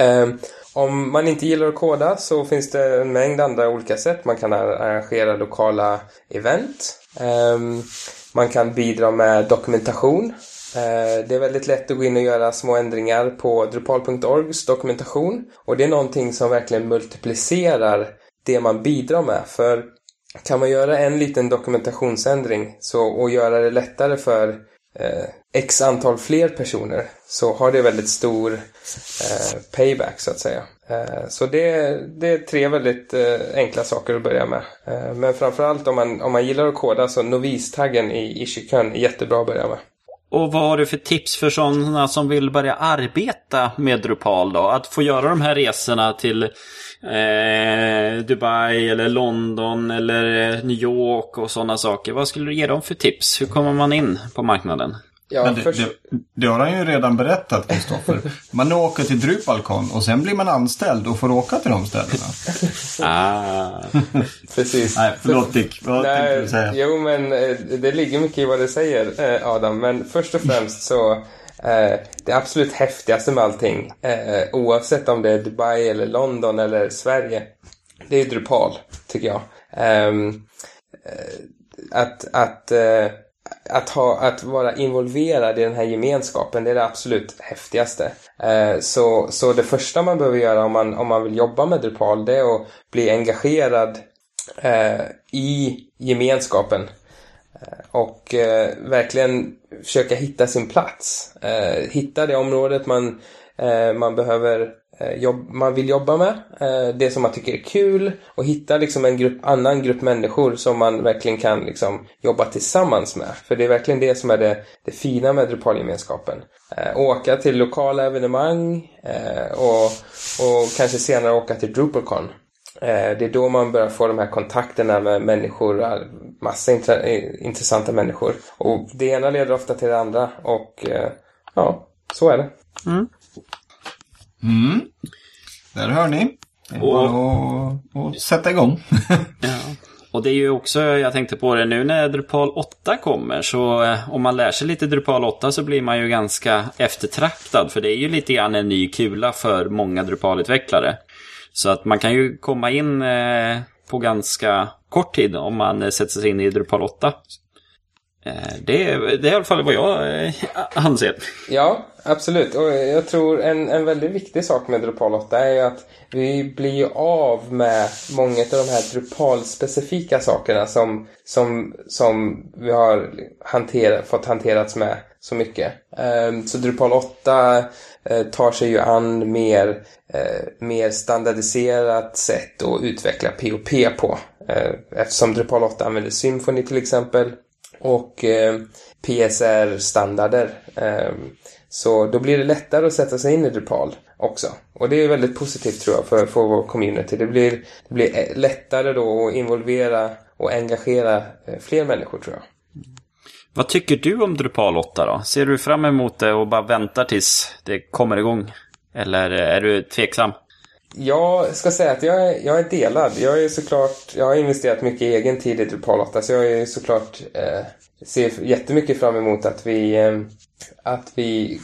Um, om man inte gillar att koda så finns det en mängd andra olika sätt. Man kan arrangera lokala event. Um, man kan bidra med dokumentation. Uh, det är väldigt lätt att gå in och göra små ändringar på drupal.orgs dokumentation. Och det är någonting som verkligen multiplicerar det man bidrar med. För kan man göra en liten dokumentationsändring så, och göra det lättare för eh, x antal fler personer så har det väldigt stor eh, payback så att säga. Eh, så det, det är tre väldigt eh, enkla saker att börja med. Eh, men framförallt om man, om man gillar att koda så novistaggen i Ishikön är jättebra att börja med. Och vad har du för tips för sådana som vill börja arbeta med Drupal då? Att få göra de här resorna till eh, Dubai eller London eller eh, New York och sådana saker. Vad skulle du ge dem för tips? Hur kommer man in på marknaden? Ja, Men det, först... det, det, har han ju redan berättat, Kristoffer. Man åker till Drupalcon och sen blir man anställd och får åka till de ställena. ah. *laughs* Precis. Nej, förlåt Dick. Vad Nej, tänkte du säga? Jo, men eh, det ligger mycket i vad du säger, eh, Adam. Men först och främst så eh, det absolut häftigaste med allting, eh, oavsett om det är Dubai eller London eller Sverige, det är Drupal, tycker jag. Ehm, eh, att, att eh, att, ha, att vara involverad i den här gemenskapen, det är det absolut häftigaste. Så, så det första man behöver göra om man, om man vill jobba med Drupal, det är att bli engagerad i gemenskapen. Och eh, verkligen försöka hitta sin plats. Eh, hitta det området man, eh, man behöver Eh, jobb, man vill jobba med, eh, det som man tycker är kul och hitta liksom en grupp, annan grupp människor som man verkligen kan liksom jobba tillsammans med. För det är verkligen det som är det, det fina med Drupalgemenskapen. Eh, åka till lokala evenemang eh, och, och kanske senare åka till DrupalCon. Det är då man börjar få de här kontakterna med människor, massa intressanta människor. Och det ena leder ofta till det andra och ja, så är det. Mm. Mm. Där hör ni. Det är och, bara att, att sätta igång. *laughs* ja. Och det är ju också, jag tänkte på det nu när Drupal 8 kommer, så eh, om man lär sig lite Drupal 8 så blir man ju ganska eftertraktad. För det är ju lite grann en ny kula för många Drupal-utvecklare. Så att man kan ju komma in eh, på ganska kort tid om man eh, sätter sig in i Drupal 8. Eh, det, är, det är i alla fall vad jag eh, *laughs* anser. Ja, absolut. Och jag tror en, en väldigt viktig sak med Drupal 8 är ju att vi blir ju av med många av de här Drupal-specifika sakerna som, som, som vi har hantera, fått hanterats med så mycket. Ehm, så Drupal 8 eh, tar sig ju an mer, eh, mer standardiserat sätt att utveckla POP på. Eh, eftersom Drupal 8 använder Symfony till exempel och PSR-standarder. Ehm, så då blir det lättare att sätta sig in i Drupal också. Och det är väldigt positivt tror jag för, för vår community. Det blir, det blir eh, lättare då att involvera och engagera eh, fler människor tror jag. Vad tycker du om Drupal 8 då? Ser du fram emot det och bara väntar tills det kommer igång? Eller är du tveksam? Jag ska säga att jag är, jag är delad. Jag är såklart, jag har investerat mycket egen tid i Drupal 8 så jag är såklart eh, ser jättemycket fram emot att vi, eh, att vi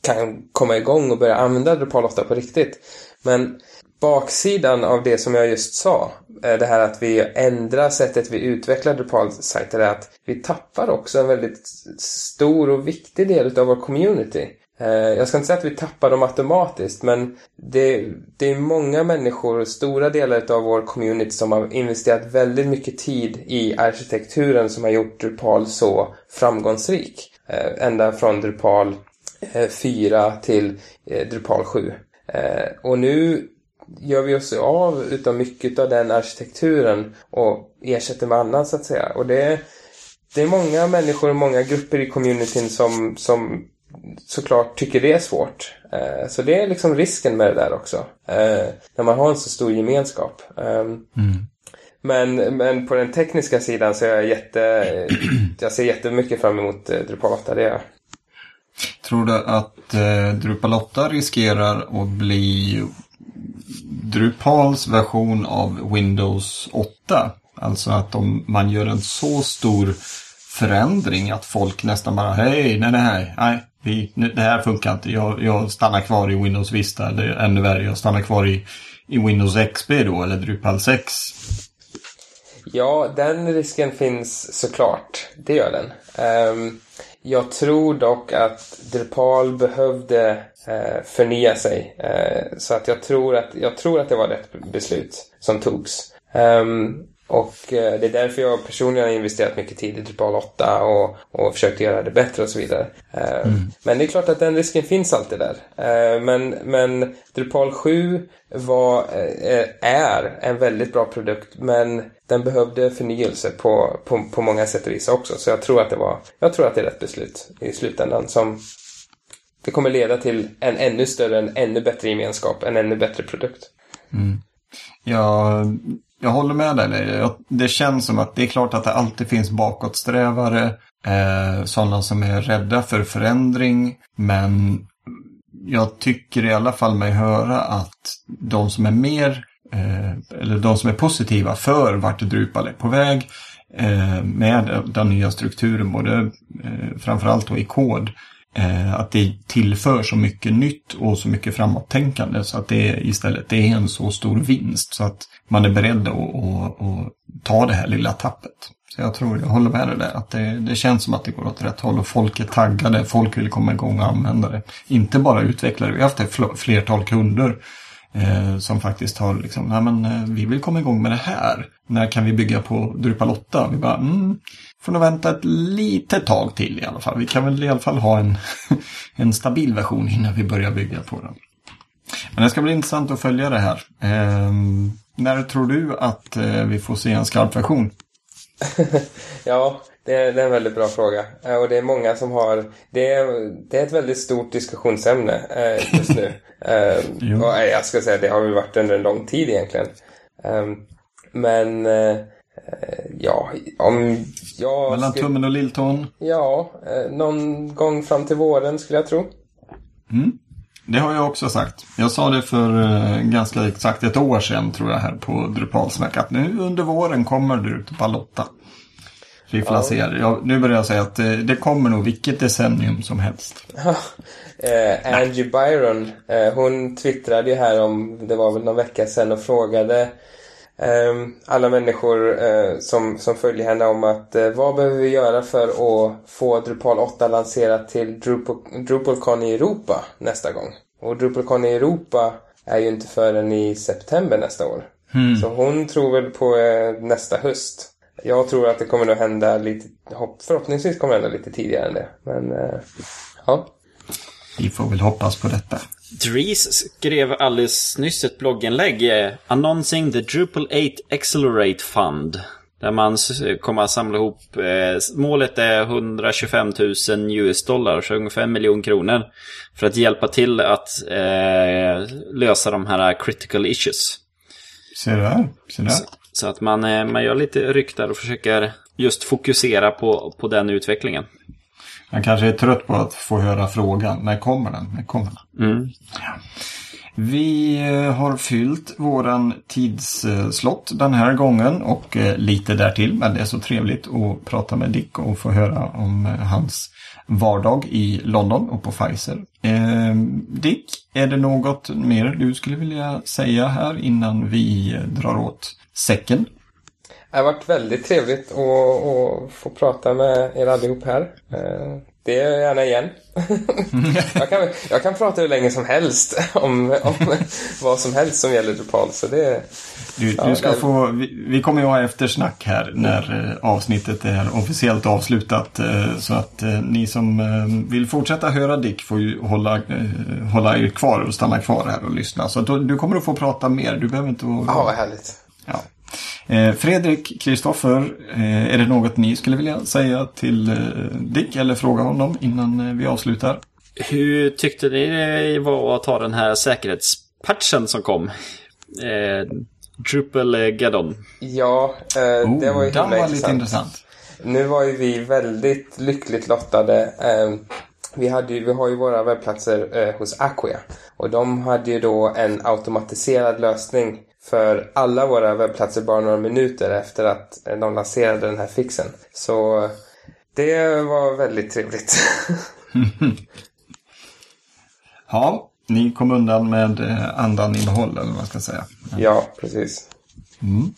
kan komma igång och börja använda Drupal 8 på riktigt. Men baksidan av det som jag just sa, eh, det här att vi ändrar sättet vi utvecklar Drupal-sajter är att vi tappar också en väldigt stor och viktig del av vår community. Eh, jag ska inte säga att vi tappar dem automatiskt men det, det är många människor, stora delar av vår community som har investerat väldigt mycket tid i arkitekturen som har gjort Drupal så framgångsrik. Eh, ända från Drupal eh, 4 till eh, Drupal 7. Och nu gör vi oss av utav mycket av den arkitekturen och ersätter med annan, så att säga. Och det, det är många människor och många grupper i communityn som, som såklart tycker det är svårt. Så det är liksom risken med det där också. När man har en så stor gemenskap. Mm. Men, men på den tekniska sidan så är jag jätte... *clears throat* jag ser jättemycket fram emot eh, Drupal 8, det är jag. Tror du att eh, Drupal 8 riskerar att bli Drupals version av Windows 8? Alltså att om man gör en så stor förändring att folk nästan bara hej, nej, nej, nej, vi, det här funkar inte. Jag, jag stannar kvar i Windows Vista eller ännu värre, jag stannar kvar i, i Windows XP då eller Drupal 6. Ja, den risken finns såklart. Det gör den. Um, jag tror dock att Drupal behövde uh, förnya sig. Uh, så att jag tror att, jag tror att det var rätt beslut som togs. Um, och eh, det är därför jag personligen har investerat mycket tid i Drupal 8 och, och försökt göra det bättre och så vidare. Eh, mm. Men det är klart att den risken finns alltid där. Eh, men, men Drupal 7 var, är en väldigt bra produkt men den behövde förnyelse på, på, på många sätt och vis också. Så jag tror att det var, jag tror att det är rätt beslut i slutändan som det kommer leda till en ännu större, en ännu bättre gemenskap, en ännu bättre produkt. Mm. Ja, jag håller med dig. Det känns som att det är klart att det alltid finns bakåtsträvare. Eh, sådana som är rädda för förändring. Men jag tycker i alla fall mig höra att de som är mer, Eh, eller de som är positiva för vart Drupal är på väg eh, med den nya strukturen, både eh, framförallt då i kod, att det tillför så mycket nytt och så mycket framåttänkande så att det istället det är en så stor vinst så att man är beredd att, att, att ta det här lilla tappet. Så jag tror, jag håller med dig där, att det, det känns som att det går åt rätt håll och folk är taggade, folk vill komma igång och använda det. Inte bara utvecklare, vi har haft ett flertal kunder eh, som faktiskt har liksom, nej men eh, vi vill komma igång med det här. När kan vi bygga på Drupal 8? Vi bara, mm, får nog vänta ett litet tag till i alla fall. Vi kan väl i alla fall ha en, *laughs* en stabil version innan vi börjar bygga på den. Men det ska bli intressant att följa det här. Eh, när tror du att eh, vi får se en skarp version? *laughs* ja, det är, det är, en väldigt bra fråga. Eh, och det är många som har... Det är, det är ett väldigt stort diskussionsämne eh, just nu. *laughs* eh, och jag ska säga, det har väl varit under en lång tid egentligen. Ehm, men... Eh, ja, om jag... Mellan skulle, tummen och lilltån? Ja, eh, någon gång fram till våren skulle jag tro. Mm. Det har jag också sagt. Jag sa det för eh, ganska exakt ett år sedan tror jag här på Drupalsnack att nu under våren kommer du får ja. Jag, nu börjar jag säga att det, eh, det kommer nog vilket decennium som helst. eh, Angie Byron, eh, hon twittrade ju här om, det var väl någon vecka sedan och frågade eh, alla människor eh, som, som följer henne om att eh, vad behöver vi göra för att få Drupal 8 lanserat till Drupal, DrupalCon i Europa nästa gång. Och DrupalCon i Europa är ju inte förrän i september nästa år. Mm. Så hon tror väl på nästa höst. Jag tror att det kommer att hända lite, förhoppningsvis kommer det hända lite tidigare än det. Men, eh, ja. Vi får väl hoppas på detta. Dries skrev alldeles nyss ett blogginlägg, eh, Annonsing the Drupal 8 Accelerate Fund. Där man kommer att samla ihop, eh, målet är 125 000 US-dollar, så ungefär en miljon kronor. För att hjälpa till att eh, lösa de här critical issues. Ser du där, ser du där. Så att man, eh, man gör lite ryktar och försöker just fokusera på, på den utvecklingen. Han kanske är trött på att få höra frågan. När kommer den? När kommer den? Mm. Ja. Vi eh, har fyllt våran tidslott den här gången och eh, lite därtill. Men det är så trevligt att prata med Dick och få höra om hans vardag i London och på Pfizer. Eh, Dick, är det något mer du skulle vilja säga här innan vi drar åt säcken? Det har varit väldigt trevligt att, att få prata med er allihop här. Eh, det gör jag gärna igen. *laughs* jag, kan, jag kan prata hur länge som helst om, om vad som helst som gäller Drupal. Så det, du, ja, du ska det... få, vi, vi, kommer ju ha eftersnack här när eh, avsnittet är officiellt avslutat. Eh, så att ni som vill fortsätta höra Dick får ju hålla, hålla er kvar och stanna kvar här och lyssna. Så då, du kommer att få prata mer. Du behöver inte... Ja, vad härligt. Eh, Fredrik, Kristoffer, eh, är det något ni skulle vilja säga till eh, Dick eller fråga honom innan vi avslutar? Hur tyckte ni det var att ta den här säkerhetspatchen som kom? Eh, Drupal Gaddon. Ja, eh, oh, det var ju himla var lite intressant. Nu var ju vi väldigt lyckligt lottade. Eh, vi, hade ju, vi har ju våra webbplatser eh, hos Acquia. Och de hade ju då en automatiserad lösning för alla våra webbplatser bara några minuter efter att de lanserade den här fixen. Så det var väldigt trevligt. *laughs* ja, ni kom undan med eh, andan i behåll eller vad man ska säga. Ja, precis. Mm.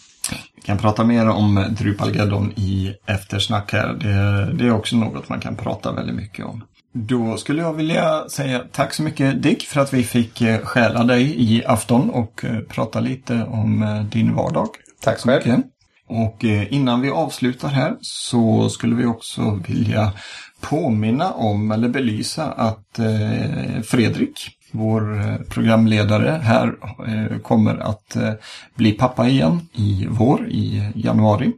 Vi kan prata mer om Drupalgeddon i eftersnack här. Det, det är också något man kan prata väldigt mycket om. Då skulle jag vilja säga tack så mycket Dick för att vi fick eh, stjäla dig i afton och eh, prata lite om eh, din vardag. Tack så mycket. Och innan vi avslutar här så skulle vi också vilja påminna om eller belysa att Fredrik, vår programledare här, kommer att bli pappa igen i vår, i januari.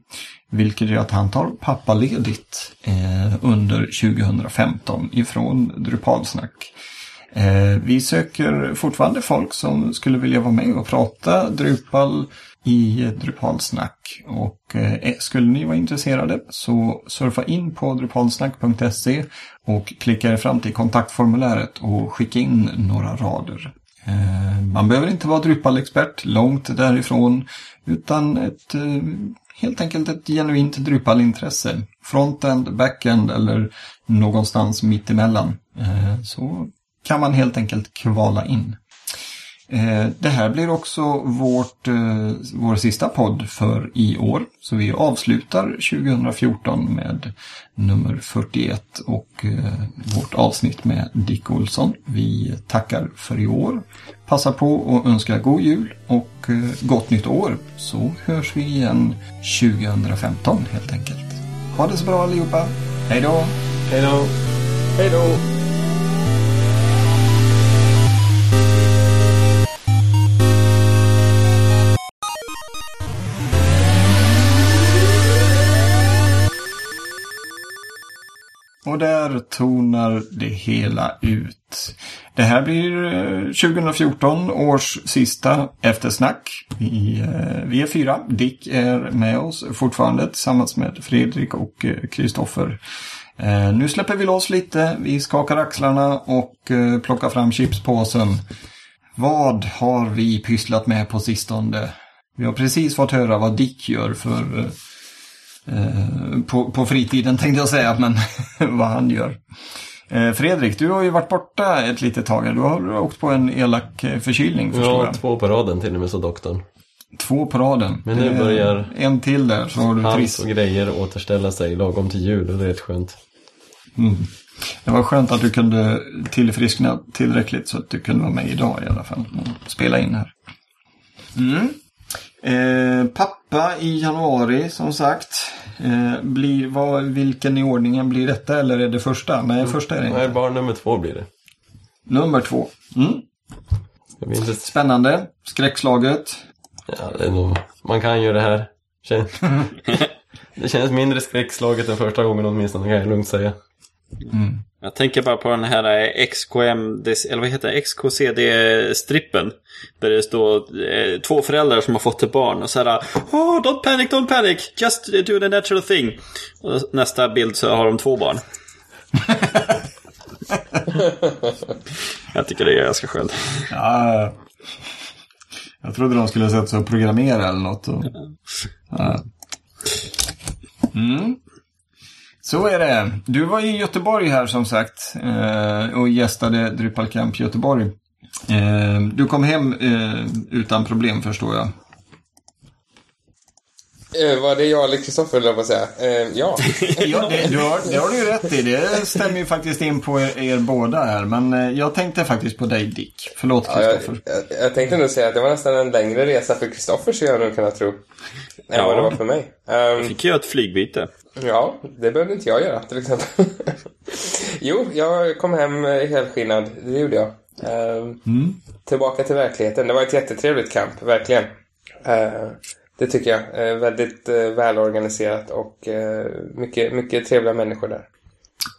Vilket gör att han tar pappaledigt eh, under 2015 ifrån Drupalsnack. Eh, vi söker fortfarande folk som skulle vilja vara med och prata Drupal i Drupalsnack. Och eh, skulle ni vara intresserade så surfa in på drupalsnack.se och klicka er fram till kontaktformuläret och skicka in några rader. Eh, man behöver inte vara Drupal-expert, långt därifrån, utan ett eh, helt enkelt ett genuint Drupal-intresse. Frontend, backend eller någonstans mittemellan. Eh, så kan man helt enkelt kvala in. Eh, det här blir också vårt, eh, vår sista podd för i år. Så vi avslutar 2014 med nummer 41 och eh, vårt avsnitt med Dick Olsson. Vi tackar för i år. Passa på att önska god jul och gott nytt år. Så hörs vi igen 2015 helt enkelt. Ha det så bra allihopa. Hej då! Hej då! Hej då! Och där tonar det hela ut. Det här blir eh, 2014 års sista eftersnack. i eh, V4. Dick är med oss fortfarande tillsammans med Fredrik och eh, Kristoffer. Nu släpper vi loss lite. Vi skakar axlarna och plockar fram chipspåsen. Vad har vi pysslat med på sistone? Vi har precis fått höra vad Dick gör för Eh, på, på fritiden *laughs* tänkte jag säga, men *laughs* vad han gör. Eh, Fredrik, du har ju varit borta ett litet tag. Du har åkt på en elak eh, förkylning förstår ja, jag. två på raden till och med, så doktorn. Två på raden. Men nu börjar en till där så har du trist. och grejer återställa sig lagom till jul och det är rätt skönt. Mm. Det var skönt att du kunde tillfriskna tillräckligt så att du kunde vara med idag i alla fall. Och spela in här. Mm. Eh, pappa i januari som sagt. Eh, blir, vad, vilken i ordningen blir detta eller är det första? Nej, mm. första är det inte. Nej, barn nummer två blir det. Nummer två. Mm. Inte... Spännande. Skräckslaget. Ja, det är nog... Man kan ju det här. *laughs* *laughs* det känns mindre skräckslaget än första gången åtminstone, kan jag lugnt säga. Mm. Jag tänker bara på den här XKM, eller vad heter det, XKCD-strippen. Där det står eh, två föräldrar som har fått ett barn och så här Oh, don't panic, don't panic, just do the natural thing. Och nästa bild så har de två barn. *laughs* jag tycker det är ganska skönt. Ja, jag trodde de skulle sätta sig och programmera eller något. Och... Ja. Mm. Så är det. Du var i Göteborg här som sagt eh, och gästade Drupal Camp Göteborg. Eh, du kom hem eh, utan problem förstår jag. Var det jag eller Kristoffer, eller vad säga? ja. *laughs* ja det, du har, det har du ju rätt i. Det stämmer ju faktiskt in på er, er båda här. Men jag tänkte faktiskt på dig Dick. Förlåt Kristoffer. Ja, jag, jag, jag, tänkte nog säga att det var nästan en längre resa för Kristoffer, så jag nog kunna tro. Än ja. vad det var för mig. Um, jag fick göra ett flygbyte. Ja, det behövde inte jag göra till exempel. *laughs* jo, jag kom hem helskinnad. Det gjorde jag. Uh, mm. Tillbaka till verkligheten. Det var ett jättetrevligt camp, verkligen. Uh, det tycker jag. Uh, väldigt uh, välorganiserat och mycket, mycket trevliga människor där.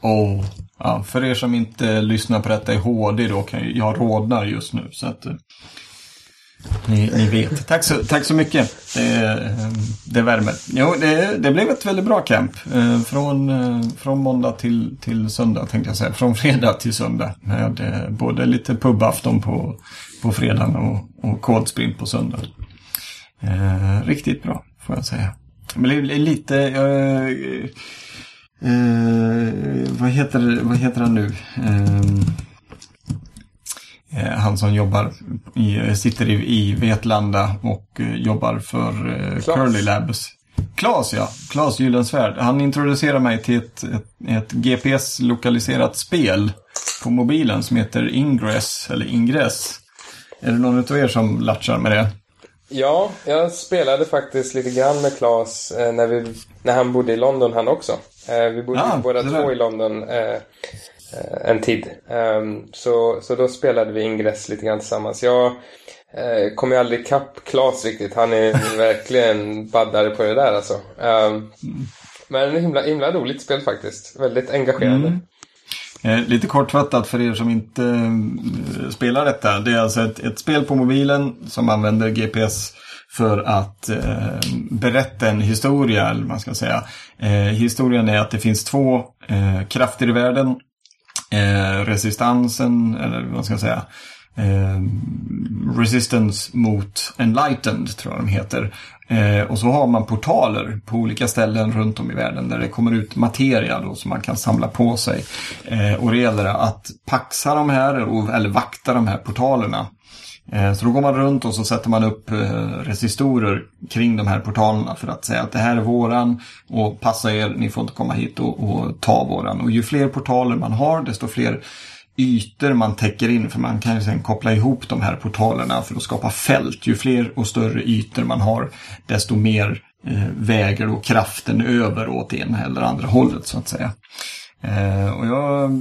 Oh. Ja, för er som inte lyssnar på detta i HD då kan jag, jag rodnar just nu. Så att, ni, ni vet. Tack så, tack så mycket. Det, ehm, det värmer. Jo, det, det blev ett väldigt bra camp. Eh, från, eh, från måndag till, till söndag tänkte jag säga. Från fredag till söndag. Med eh, både lite pubafton på, på fredagen och, och kodsprint på söndag. riktigt bra får jag säga. Men lite... Eh, eh, vad, heter, vad heter han nu? Eh, han som jobbar i, sitter i, i Vetlanda och eh, jobbar för eh, Curly Labs. Klas ja, Klas Gyllensvärd. Han introducerar mig till ett, ett, ett GPS-lokaliserat spel på mobilen som heter Ingress, eller Ingress. Är det någon av er som latchar med det? Ja, jag spelade faktiskt lite grann med Klas eh, när, vi, när han bodde i London han också. Eh, vi bodde ah, båda två i London. Eh, Eh, en tid. Um, så, så då spelade vi Ingress lite grann tillsammans. Jag uh, kom ju aldrig ikapp Klas riktigt. Han är *laughs* verkligen baddare på det där alltså. Um, men himla, himla roligt spel faktiskt. Väldigt engagerande. Mm. Eh, lite kortfattat för er som inte eh, spelar detta. Det är alltså ett, ett, spel på mobilen som använder GPS för att eh, berätta en historia, eller man ska säga. Eh, historien är att det finns två eh, krafter i världen eh, resistansen, eller vad ska jag säga, eh, Resistance mot Enlightened tror jag de heter. Eh, och så har man portaler på olika ställen runt om i världen där det kommer ut materia då som man kan samla på sig. Eh, och det gäller att paxa de här, eller vakta de här portalerna. Eh, så då går man runt och så sätter man upp eh, resistorer kring de här portalerna för att säga att det här är våran och passa er, ni får inte komma hit och, och ta våran. Och ju fler portaler man har desto fler ytor man täcker in för man kan ju sen koppla ihop de här portalerna för att skapa fält. Ju fler och större ytor man har desto mer eh, väger då kraften över åt ena eller andra hållet så att säga. Eh, och jag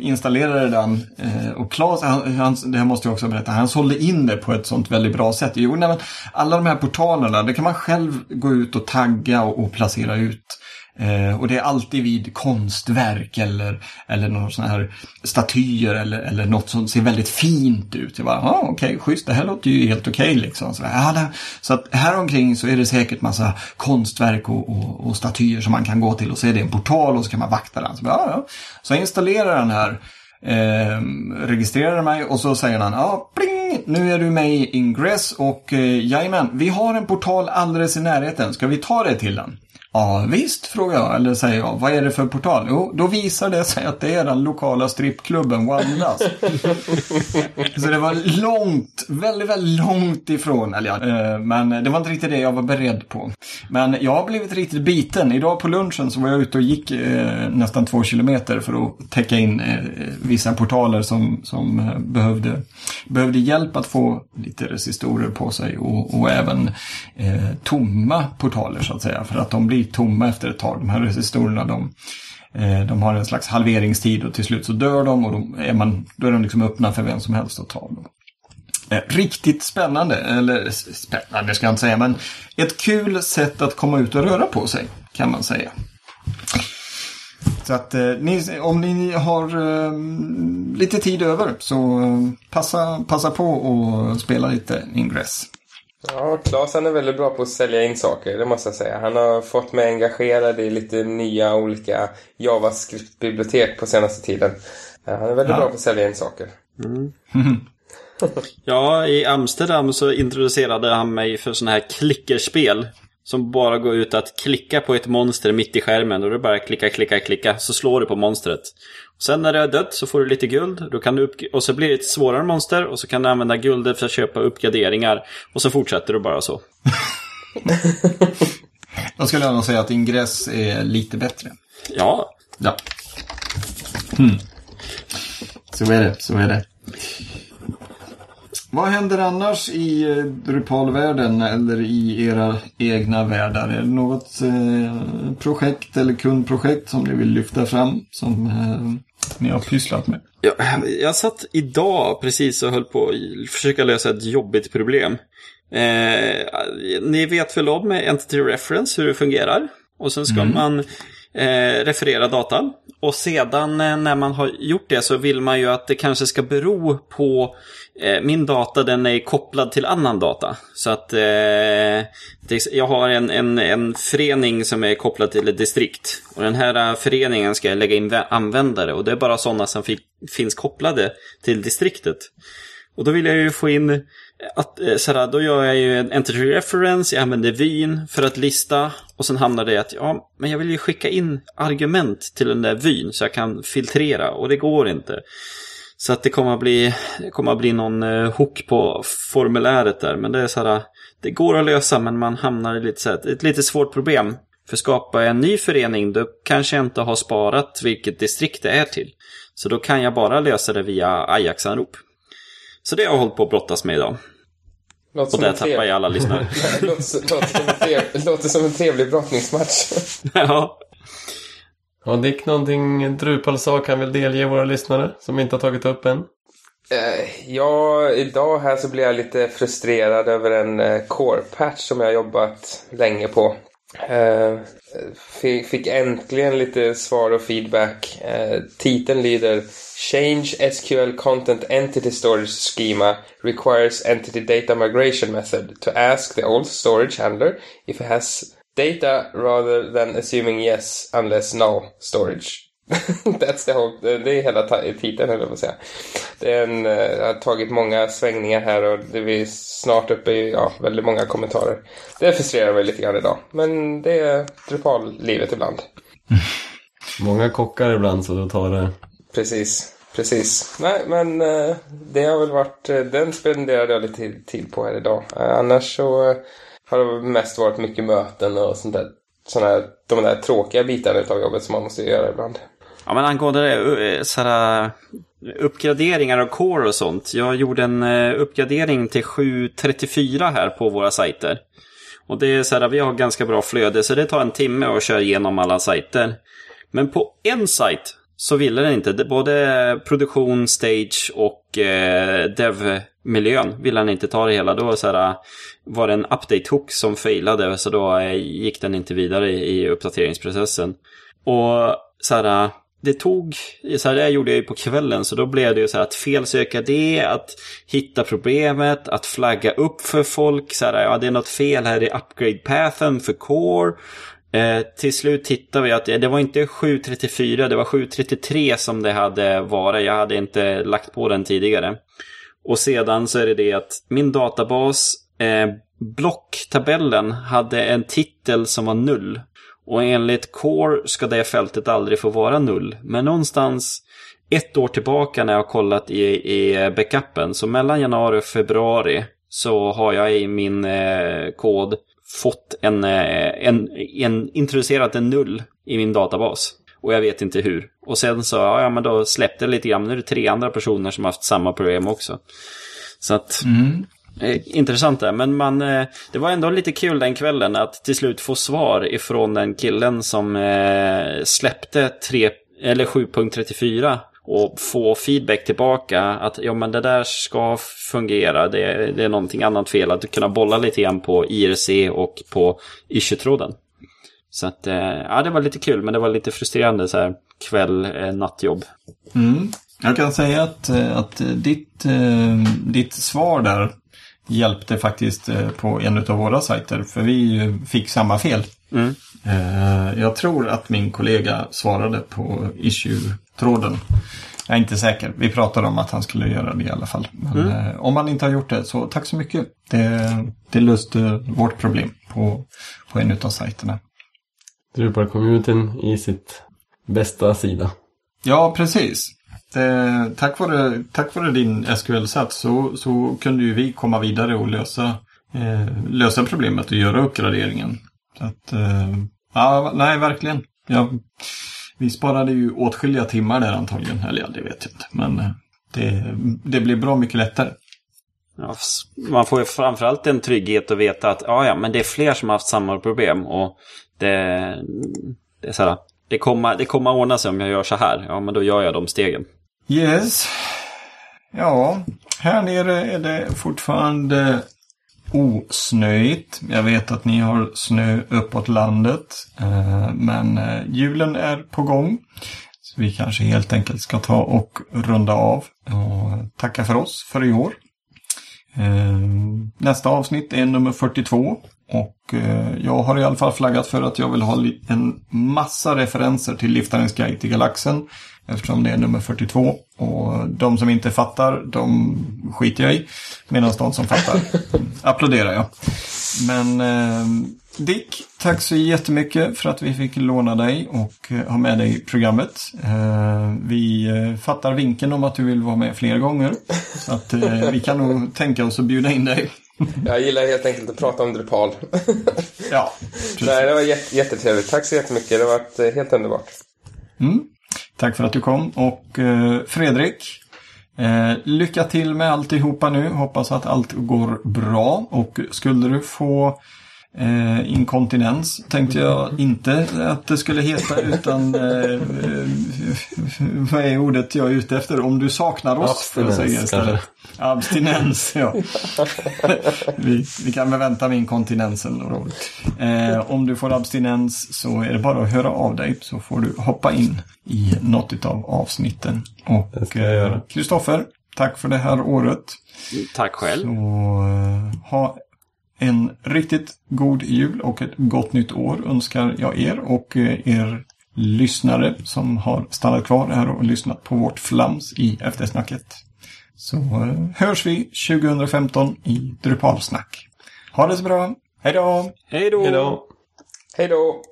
installerade den eh, och Claes, han, han, det här måste jag också berätta, han sålde in det på ett sånt väldigt bra sätt. Jo, nej, men alla de här portalerna, det kan man själv gå ut och tagga och, och placera ut. Eh, och det är alltid vid konstverk eller, eller någon sån här statyer eller, eller något som ser väldigt fint ut. Jag bara, ah, okej, okay, schysst, det här låter ju helt okej okay, liksom. Så, ja, det, så att här omkring så är det säkert massa konstverk och, och, och, statyer som man kan gå till och så är det en portal och så kan man vakta den. Så, ja, ja. så jag installerar den här eh, registrerar mig och så säger han, ja, pling, nu är du med i Ingress och eh, jajamän, vi har en portal alldeles i närheten, ska vi ta det till den? Ja visst, frågar jag, eller säger jag. Vad är det för portal? Jo, då visar det sig att det är den lokala strippklubben Wandas. så det var långt, väldigt, väldigt långt ifrån. Eller ja, eh, men det var inte riktigt det jag var beredd på. Men jag har blivit riktigt biten. Idag på lunchen så var jag ute och gick eh, nästan två kilometer för att täcka in eh, vissa portaler som, som eh, behövde, behövde hjälp att få lite resistorer på sig och, och även eh, tomma portaler så att säga. För att de blir blir tomma efter ett tag. De här resistorerna de, eh, de har en slags halveringstid och till slut så dör de och då är, man, då är de liksom öppna för vem som helst att ta dem. Eh, riktigt spännande, eller spännande ska jag inte säga, men ett kul sätt att komma ut och röra på sig kan man säga. Så att eh, ni, om ni har eh, lite tid över så eh, passa, passa på och spela lite Ingress. Ja, Claes han är väldigt bra på att sälja in saker, det måste jag säga. Han har fått mig engagerad i lite nya olika JavaScript-bibliotek på senaste tiden. Han är väldigt ja. bra på att sälja in saker. Mm. *laughs* ja, i Amsterdam så introducerade han mig för sådana här klickerspel. Som bara går ut att klicka på ett monster mitt i skärmen och du bara klicka, klicka, klicka så slår du på monstret. Sen när det har dött så får du lite guld då kan du upp och så blir det ett svårare monster och så kan du använda guldet för att köpa uppgraderingar och så fortsätter du bara så. *laughs* Då skulle jag nog säga att Ingress är lite bättre. Ja. Ja. Hmm. Så är det, så är det. Vad händer annars i eh, Drupal-världen eller i era egna världar? Är det något eh, projekt eller kundprojekt som ni vill lyfta fram som eh, ni har pysslat med? Ja, jag satt idag precis och höll på att försöka lösa ett jobbigt problem. Eh, ni vet väl om Entity Reference, hur det fungerar? Och sen ska mm. man eh, referera data. Och sedan eh, när man har gjort det så vill man ju att det kanske ska bero på Eh, min data den är kopplad till annan data. Så att eh, jag har en, en, en förening som är kopplad till ett distrikt. Och den här eh, föreningen ska jag lägga in användare och det är bara sådana som finns kopplade till distriktet. Och då vill jag ju få in att, eh, sådär, då gör jag ju en entity reference, jag använder vyn för att lista och sen hamnar det att ja, men jag vill ju skicka in argument till den där vyn så jag kan filtrera och det går inte. Så att det kommer att bli, kommer att bli någon eh, hook på formuläret där, men det är sådär, det går att lösa men man hamnar i lite, såhär, ett lite svårt problem. För skapa en ny förening, då kanske jag inte har sparat vilket distrikt det är till. Så då kan jag bara lösa det via Ajax-anrop. Så det har jag hållit på att brottas med idag. Låter och där tappar jag alla lyssnare. *laughs* låter, låter, som en trevlig, låter som en trevlig brottningsmatch. *laughs* ja. Har Dick någonting Drupal sa kan väl delge våra lyssnare som inte har tagit upp än? Eh, ja, idag här så blir jag lite frustrerad över en eh, core-patch som jag har jobbat länge på. Eh, fick, fick, äntligen lite svar och feedback. titeln lyder Change SQL Content Entity Storage Schema requires Entity Data Migration Method to ask the old storage handler if it has data rather than assuming yes unless no storage. *laughs* That's the whole, det är hela titeln på att säga. Det är en, uh, har tagit många svängningar här och det är snart uppe i ja, väldigt många kommentarer. Det frustrerar mig lite grann idag. Men det är Drupal-livet ibland. *laughs* många kockar ibland så då tar det Precis. Precis. Nej, men eh, det har väl varit... eh, Den spenderade jag lite tid på här idag. Eh, Annars så eh, har det mest varit mycket möten och sånt där. Såna här, de där tråkiga bitarna av jobbet som man måste göra ibland. Ja, men angående det, eh, såhär, eh, uppgraderingar av core och sånt. Jag gjorde en eh, uppgradering till 734 här på våra sajter. Och det är så här, vi har ganska bra flöde så det tar en timme att köra igenom alla sajter. Men på en sajt så ville den inte. Både produktion, stage och eh, Miljön. ville han inte ta det hela. Då så här, äh, var det en update-hook som failade så då äh, gick den inte vidare i, i uppdateringsprocessen. Och så här, äh, det tog, så här, det gjorde jag ju på kvällen, så då blev det ju så här att felsöka det, att hitta problemet, att flagga upp för folk, så här, ja det är något fel här i upgrade-pathen för core. Eh, till slut hittade vi att det var inte 734, det var 733 som det hade varit. Jag hade inte lagt på den tidigare. Och sedan så är det det att min databas, eh, blocktabellen, hade en titel som var null. Och enligt Core ska det fältet aldrig få vara null. Men någonstans ett år tillbaka när jag har kollat i, i eh, backupen, så mellan januari och februari så har jag i min eh, kod fått en, eh, en, en introducerat en null i min databas. Och jag vet inte hur. Och sen så, ja, men då släppte det lite grann. Nu är det tre andra personer som har haft samma problem också. Så att, eh, intressant där. Men man, eh, det var ändå lite kul den kvällen att till slut få svar ifrån den killen som eh, släppte 3, eller 7.34 och få feedback tillbaka att ja men det där ska fungera, det, det är någonting annat fel. Att kunna bolla lite grann på IRC och på issue-tråden. Så att, eh, ja det var lite kul men det var lite frustrerande så här kväll, eh, nattjobb. Mm. Jag kan säga att, eh, att ditt, ditt svar där hjälpte faktiskt på en av våra sajter. För vi fick samma fel. Mm. Jag tror att min kollega svarade på issue-tråden. Jag är inte säker. Vi pratade om att han skulle göra det i alla fall. Men eh, om han inte har gjort det så tack så mycket. Det, det löste vårt problem på, på en av sajterna. Drupal-communityn i sitt bästa sida. Ja, precis. Det, tack, vare, tack vare din SQL-sats så, så kunde ju vi komma vidare och lösa, eh, lösa problemet och göra uppgraderingen. Så att, eh, ja, nej, verkligen. Ja, vi sparade ju åtskilliga timmar där antagligen. Eller ja, det vet jag inte. Men eh, det, det blev bra mycket lättare. Ja, man får ju framförallt en trygghet att veta att ja, ja, men det är fler som har haft samma problem. Och det, det är så här, det kommer, det kommer att ordna sig om jag gör så här. Ja, men då gör jag de stegen. Yes. Ja, här nere är det fortfarande osnöigt. Jag vet att ni har snö uppåt landet. Eh, men eh, julen är på gång. Så vi kanske helt enkelt ska ta och runda av och tacka för oss för i år. Eh, nästa avsnitt är nummer 42. Och eh, jag har i alla fall flaggat för att jag vill ha en massa referenser till Liftarens guide till galaxen. Eftersom det är nummer 42. Och de som inte fattar, de skiter jag i. Medan de som fattar *laughs* applåderar jag. Men eh, Dick, tack så jättemycket för att vi fick låna dig och eh, ha med dig i programmet. Vi fattar vinken om att du vill vara med fler gånger. Så att vi kan nog tänka oss att bjuda in dig. Jag gillar helt enkelt att prata om Drupal. *laughs* Ja, precis. Nej, det var jätte, jättetrevligt. Tack så jättemycket. Det har varit eh, helt underbart. Mm. Tack för att du kom. Och eh, Fredrik, eh, lycka till med alltihopa nu. Hoppas att allt går bra. Och skulle du få eh, inkontinens tänkte jag inte att det skulle heta utan eh, eh, vad är ordet jag är ute efter? Om du saknar oss. Abstinens, säga istället. Abstinens, ja. *laughs* vi, vi kan väl vänta med inkontinensen några år. Eh, om du får abstinens så är det bara att höra av dig så får du hoppa in i något av avsnitten. Och eh, Kristoffer, tack för det här året. Tack själv. Så eh, ha en riktigt god jul och ett gott nytt år önskar jag er och eh, er lyssnare som har stannat kvar här och lyssnat på vårt flams i eftersnacket. Så eh, hörs vi 2015 i Drupalsnack. Ha det så bra. Hej då! Hej då! Hej då! Hej då!